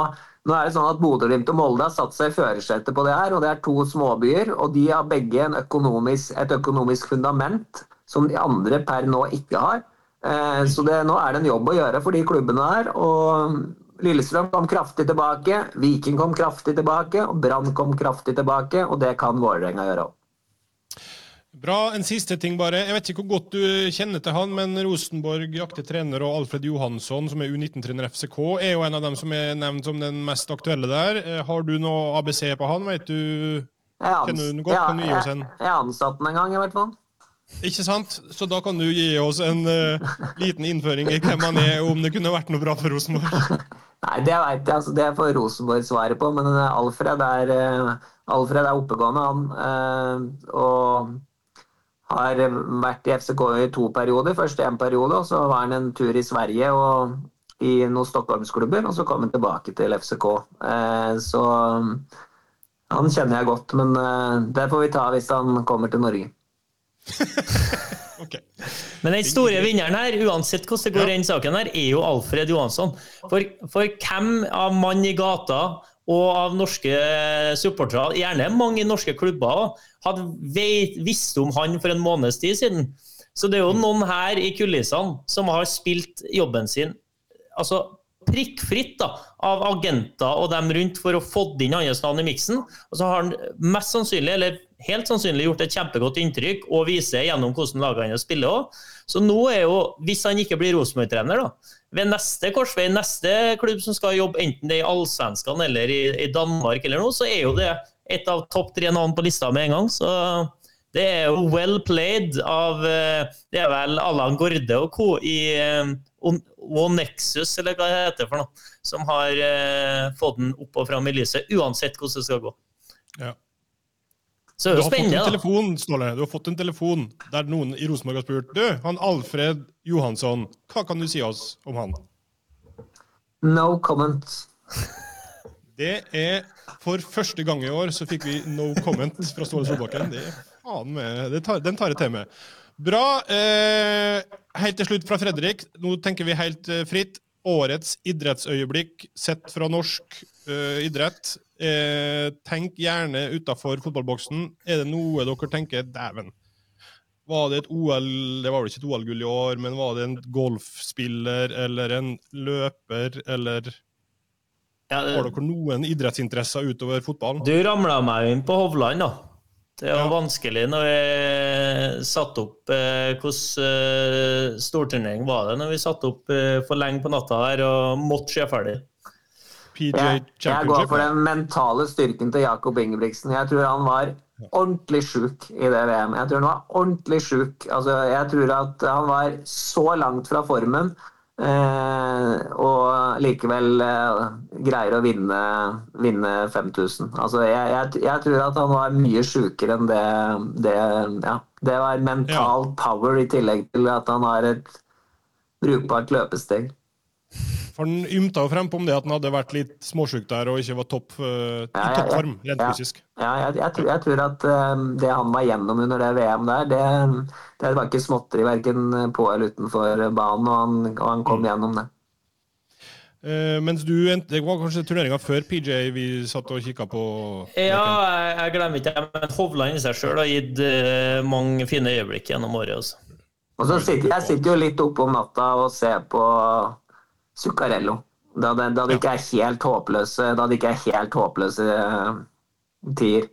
nå er det sånn at Bodø-Glimt og Molde har satt seg i førersetet på det her. og Det er to småbyer, og de har begge økonomisk, et økonomisk fundament som de andre per nå ikke har. Eh, så det, nå er det en jobb å gjøre for de klubbene her. og Lillestrøm kom kraftig tilbake, Viking kom kraftig tilbake, og Brann kom kraftig tilbake. Og det kan Vålerenga gjøre òg. Bra. En siste ting, bare. Jeg vet ikke hvor godt du kjenner til han, men Rosenborg jakter trener og Alfred Johansson, som er U19-trener FCK, er jo en av dem som er nevnt som den mest aktuelle der. Eh, har du noe ABC på han? Vet du Kjenner du den godt? Kan du gi oss en Jeg ansatte den en gang, i hvert fall. Ikke sant? Så da kan du gi oss en uh, liten innføring i hvem han er, og om det kunne vært noe bra for Rosenborg. Nei, det veit jeg. Altså, det får Rosenborg svaret på. Men eh, Alfred er, uh, Alfred er oppegående, han. Uh, Og har vært i FCK i to perioder. Først én periode, og så var han en tur i Sverige og i noen Stockholmsklubber. Og så kom han tilbake til FCK. Så han kjenner jeg godt, men det får vi ta hvis han kommer til Norge. Ok. Men den store vinneren her, uansett hvordan det går i den saken her, er jo Alfred Johansson. For, for hvem av mann i gata og av norske supportere, gjerne mange i norske klubber, hadde vet, visst om han for en måneds tid siden? Så det er jo noen her i kulissene som har spilt jobben sin altså prikkfritt da, av agenter og dem rundt for å få inn hans navn i miksen. Og så har han mest sannsynlig, eller helt sannsynlig gjort et kjempegodt inntrykk og viser gjennom hvordan lagene han spiller òg. Så nå er jo, hvis han ikke blir Rosenborg-trener, da, ved neste korsvei, neste klubb som skal jobbe, enten det er i Allsvenskan eller i, i, Danmark eller noe, så er jo det et av topp tre navn på lista med en gang. Så det er jo well played av eh, Det er vel Allan Gorde og co. i Onexus, Nexus, eller hva det heter for noe, som har eh, fått den opp og fram i lyset, uansett hvordan det skal gå. Ja. Så det er Du jo har fått en telefon, Ståle. Du har fått en telefon der noen i Rosenborg har spurt Du, han Alfred Johansson, hva kan du si oss om han? No comment. Det er for første gang i år så fikk vi no comment fra Ståle Solbakken. Det er faen med, det tar, Den tar jeg til meg. Bra. Eh, helt til slutt fra Fredrik. Nå tenker vi helt eh, fritt. Årets idrettsøyeblikk sett fra norsk eh, idrett. Eh, tenk gjerne utafor fotballboksen. Er det noe dere tenker Dæven. Var det et OL Det var vel ikke et OL-gull i år, men var det en golfspiller eller en løper eller Ja, har dere noen idrettsinteresser utover fotballen? Du ramla meg inn på Hovland, da. Det var Ja. vanskelig når vi satte opp eh, Hvordan eh, storturnering var det når vi satte opp eh, for lenge på natta her og måtte se ferdig? PJ Jeg, jeg går for den mentale styrken til Jakob Ingebrigtsen. Jeg tror han var ordentlig sjuk i det VM. Jeg tror han var ordentlig sjuk. Altså, jeg tror at han var så langt fra formen, eh, og likevel eh, greier å vinne, vinne 5000. Altså, jeg, jeg, jeg tror at han var mye sjukere enn det, det Ja. Det var mental power i tillegg til at han har et brukbart løpesteg. For Han ymta jo frem på om det at han hadde vært litt småsjuk der og ikke var topp, uh, i Ja, ja, topp rent Ja. fysisk. Ja, jeg, jeg, tror, jeg tror at uh, det han var gjennom under det VM der, det, det var ikke småtteri verken på eller utenfor banen, og han, og han kom gjennom det. Uh, mens du, Det var kanskje turneringa før PJ vi satt og kikka på? Ja, jeg, jeg glemmer ikke det, men Hovland i seg sjøl har gitt uh, mange fine øyeblikk gjennom året. Også. Og så sitter jeg sitter jo litt oppe om natta og ser på Zuccarello. Da det, da det ikke er helt håpløse Da det ikke er helt håpløse eh, tider.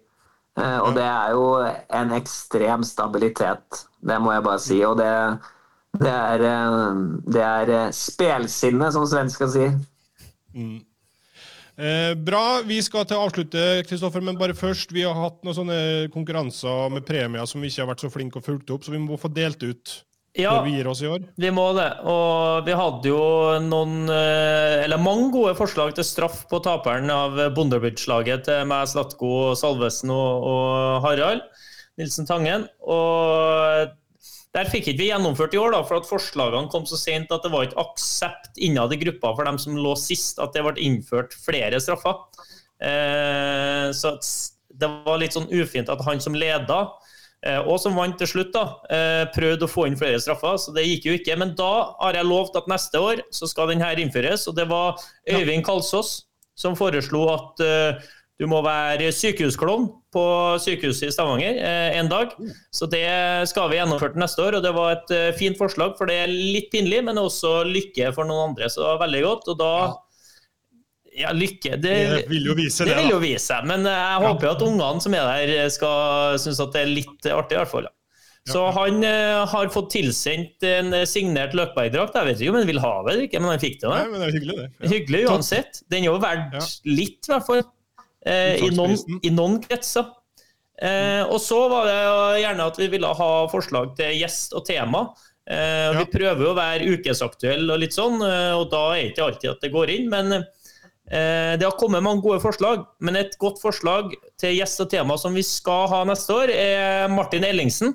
Eh, og det er jo en ekstrem stabilitet, det må jeg bare si. Og det, det er, eh, det er spelsinne, som svensker sier. Eh, bra. Vi skal til å avslutte, Kristoffer, men bare først. Vi har hatt noen sånne konkurranser med premier som vi ikke har vært så flinke og fulgt opp, så vi må få delt ut Ja, før vi gir oss i år. vi må det. Og vi hadde jo noen eh, Eller mange gode forslag til straff på taperen av Bonderbridge-laget til meg, Slatko, Salvesen og, og Harald Nilsen Tangen. Og der fikk ikke vi gjennomført i år, da, for at forslagene kom så sent at det var ikke aksept innad i gruppa for dem som lå sist, at det ble innført flere straffer. Eh, så det var litt sånn ufint at han som leda, og som vant til slutt, da, eh, prøvde å få inn flere straffer, så det gikk jo ikke. Men da har jeg lovt at neste år så skal den her innføres, og det var Øyvind Kalsås som foreslo at eh, du må være sykehusklovn på sykehuset i Stavanger eh, en dag. Så det skal vi gjennomføre til neste år, og det var et eh, fint forslag, for det er litt pinlig, men også lykke for noen andre, så det var veldig godt. Og da Ja, lykke Det, Det vil jo vise det det, vil jo vise seg, men eh, jeg håper jo at ungene som er der, skal synes at det er litt artig, i hvert fall. Ja. Så han uh, har fått tilsendt en eh, signert Løkberg-drakt. Jeg vet ikke om han vil ha det eller ikke, men han fikk det. Nei, men det er hyggelig, det. Ja. Hyggelig uansett. Den er jo verdt Ja. litt, i hvert fall. Uh, i, noen. I noen kretser. Eh, og så var det gjerne at vi ville ha forslag til gjest og tema. Eh, Ja. Vi prøver jo å være ukesaktuelle og litt sånn, eh, og da er det ikke alltid at det går inn. Men eh, Eh, det har kommet mange gode forslag, men et godt forslag til gjest og tema som vi skal ha neste år, er Martin Ellingsen.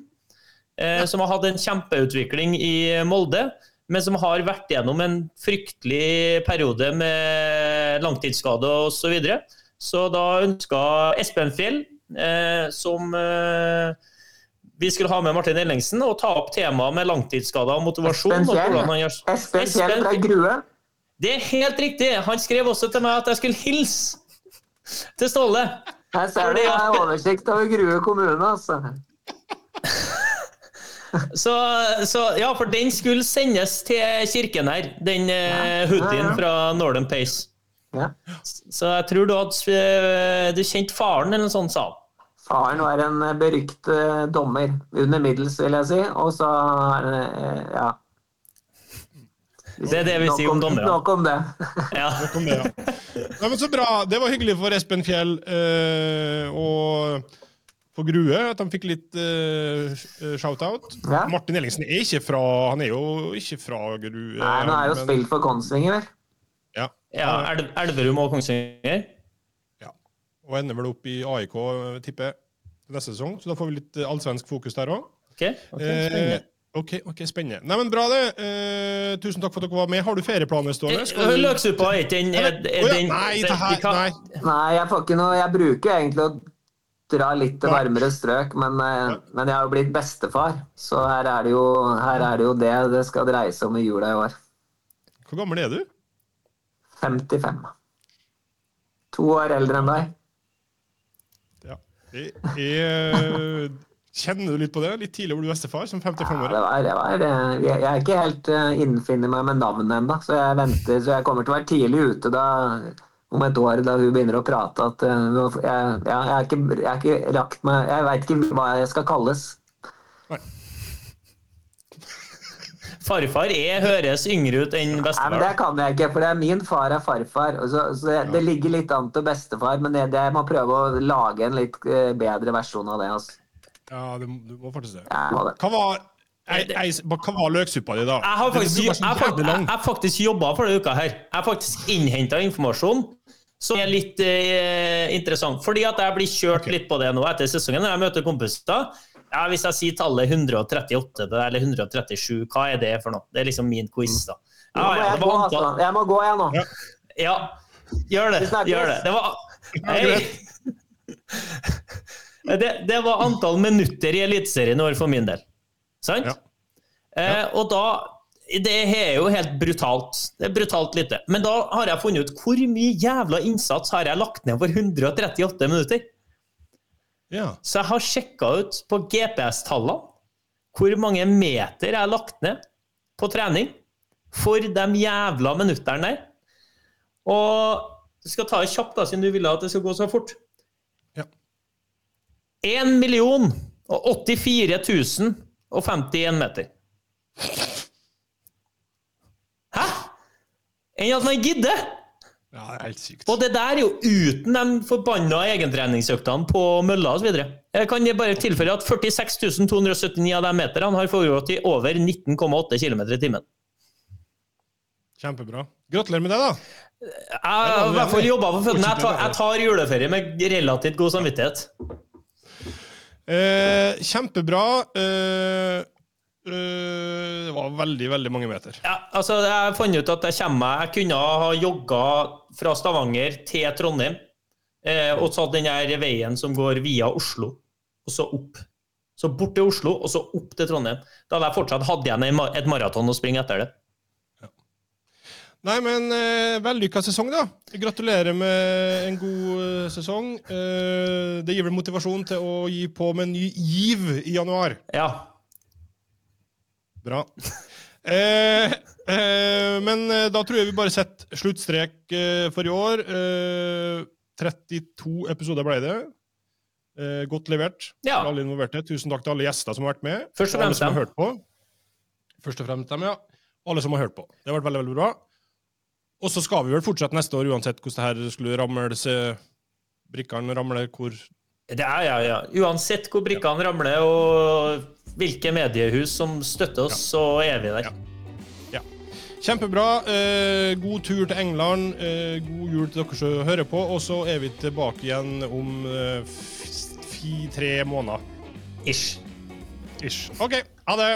Eh, som har hatt en kjempeutvikling i Molde, men som har vært gjennom en fryktelig periode med langtidsskade osv. Så, videre. så da ønska Espen Fjell, eh, som eh, vi skulle ha med Martin Ellingsen, og ta opp temaet med langtidsskader og motivasjon. Espen og Fjell? hvordan han gjør- Espen Fjell fra Grue. Det er helt riktig! Han skrev også til meg at jeg skulle hilse til Ståle. Her ser du jeg har oversikt over Grue kommune, altså. Så, så ja, for den skulle sendes til kirken her, den ja. hoodien ja, ja. fra Northern Pace. Ja. Så jeg tror du hadde eh, Du kjent faren, eller noe sånt, sa han. Faren var en eh, berykt eh, dommer. Under middels, vil jeg si. Og så eh, Ja. Det er det vi Nok sier om dommerne. Nok om det. Ja. Nok om det, ja. Nei, men så bra. Det var hyggelig for Espen Fjell eh, og for Grue at han fikk litt uh, shout-out. Ja. Martin Ellingsen er ikke fra Han er jo ikke fra Grue. Nei, han er jo men- spilt for Kongsvinger. Ja. ja Elv- Elverum og Kongsvinger. ja. Og ender vel opp i AIK, tipper jeg, neste sesong. Så da får vi litt eh, allsvensk fokus der òg. Ok, ok, spennende. Ok, ok, spennende. Nei, men Bra, det. Eh, tusen takk for at dere var med. Har du ferieplaner, Eh, du- Løksuppa er ikke den, er, er Nei, det her, kan- nei. Nei, jeg får ikke noe Jeg bruker egentlig å dra litt til varmere strøk, men, eh, men jeg har jo blitt bestefar. Så her er det jo, her er det, jo det det skal dreie seg om i jula i år. Hvor gammel er du? 55. To år eldre enn deg. Ja. Jeg, jeg, kjenner du litt på det? Litt tidlig å bli bestefar, som Ja, 55-åring? det var, det var, jeg jeg er ikke helt uh, innfinner meg med navnet ennå, så jeg venter. Så jeg kommer til å være tidlig ute da, om et år, da hun begynner å prate. At, eh, jeg, ja, jeg, er ikke, jeg er ikke rakt meg Jeg veit ikke hva jeg skal kalles. Farfar er, høres yngre ut enn bestefar. Nei, men Det kan jeg ikke, for det er min far er farfar. Så, så det, det ligger litt an til bestefar, men det, det, jeg må prøve å lage en litt eh, bedre versjon av det. Altså. Ja, du, du må faktisk det. Det. Hva var, jeg, jeg, hva var løksuppa di, da? Jeg har faktisk, jeg, jeg, jeg faktisk jobba for denne uka her. Jeg har faktisk innhenta informasjon som er litt eh, interessant. Fordi at jeg blir kjørt okay. litt på det nå etter sesongen når jeg møter kompiser. Ja, hvis jeg sier tallet 138 eller 137, hva er det for noe? Det er liksom min quiz, da. Nå Ja, må ja, jeg det gå, altså. Jeg må gå, jeg nå. Ja. Ja, gjør det. Gjør det. Det var Hei! Det, det var antall minutter i Eliteserien i år for min del. Sant? Ja. Eh, og da Det er jo helt brutalt. Det er brutalt lite. Men da har jeg funnet ut hvor mye jævla innsats har jeg lagt ned for 138 minutter. Ja. Så jeg har sjekka ut på GPS-tallene hvor mange meter jeg har lagt ned på trening for de jævla minuttene der. Og du skal ta det kjapt, da, siden du ville at det skal gå så fort. Ja. 1 million og 84 000 og 51 meter. Hæ? Enn at man gidder! ja, det er helt sykt. Og det der er jo uten de forbanna egentreningsøktene på mølla osv. Jeg kan bare tilføye at 46 279 av de meterne har foregått i over 19,8 km i timen. Kjempebra. Gratulerer med det, da. Jeg har i hvert fall jobba på føttene. Jeg, tar- jeg tar juleferie med relativt god samvittighet. Eh, kjempebra. Eh, eh, det var veldig, veldig mange meter. Ja, altså Jeg fant ut at jeg kommer meg Jeg kunne ha jogga fra Stavanger til Trondheim eh, og tatt den der veien som går via Oslo, og så opp. Så bort til Oslo, og så opp til Trondheim. Da hadde jeg fortsatt hatt igjen et maraton å springe etter det. Nei, men eh, vellykka sesong, da. Gratulerer med en god eh, sesong. Eh, det gir vel motivasjon til å gi på med en ny giv i januar. Ja. Bra. Eh, eh, men eh, da tror jeg vi bare setter sluttstrek eh, for i år. Eh, 32 episoder ble det. Godt levert Ja. alle involverte. Tusen takk til alle gjester som har vært med. Først og alle fremst som har dem. hørt på. Først og fremst dem, ja. Alle som har hørt på. Det har vært veldig, veldig bra. Og så skal vi vel fortsette neste år, uansett hvordan det her skulle ramle. Brikkene ramler hvor Det er, ja, ja. Uansett hvor brikkene ramler og hvilke mediehus som støtter oss, så er vi der. Ja. Kjempebra. Eh, god tur til England. Eh, god jul til dere som hører på. Og så er vi tilbake igjen om eh, fi, tre måneder. Ish. Ish. OK. Ha det.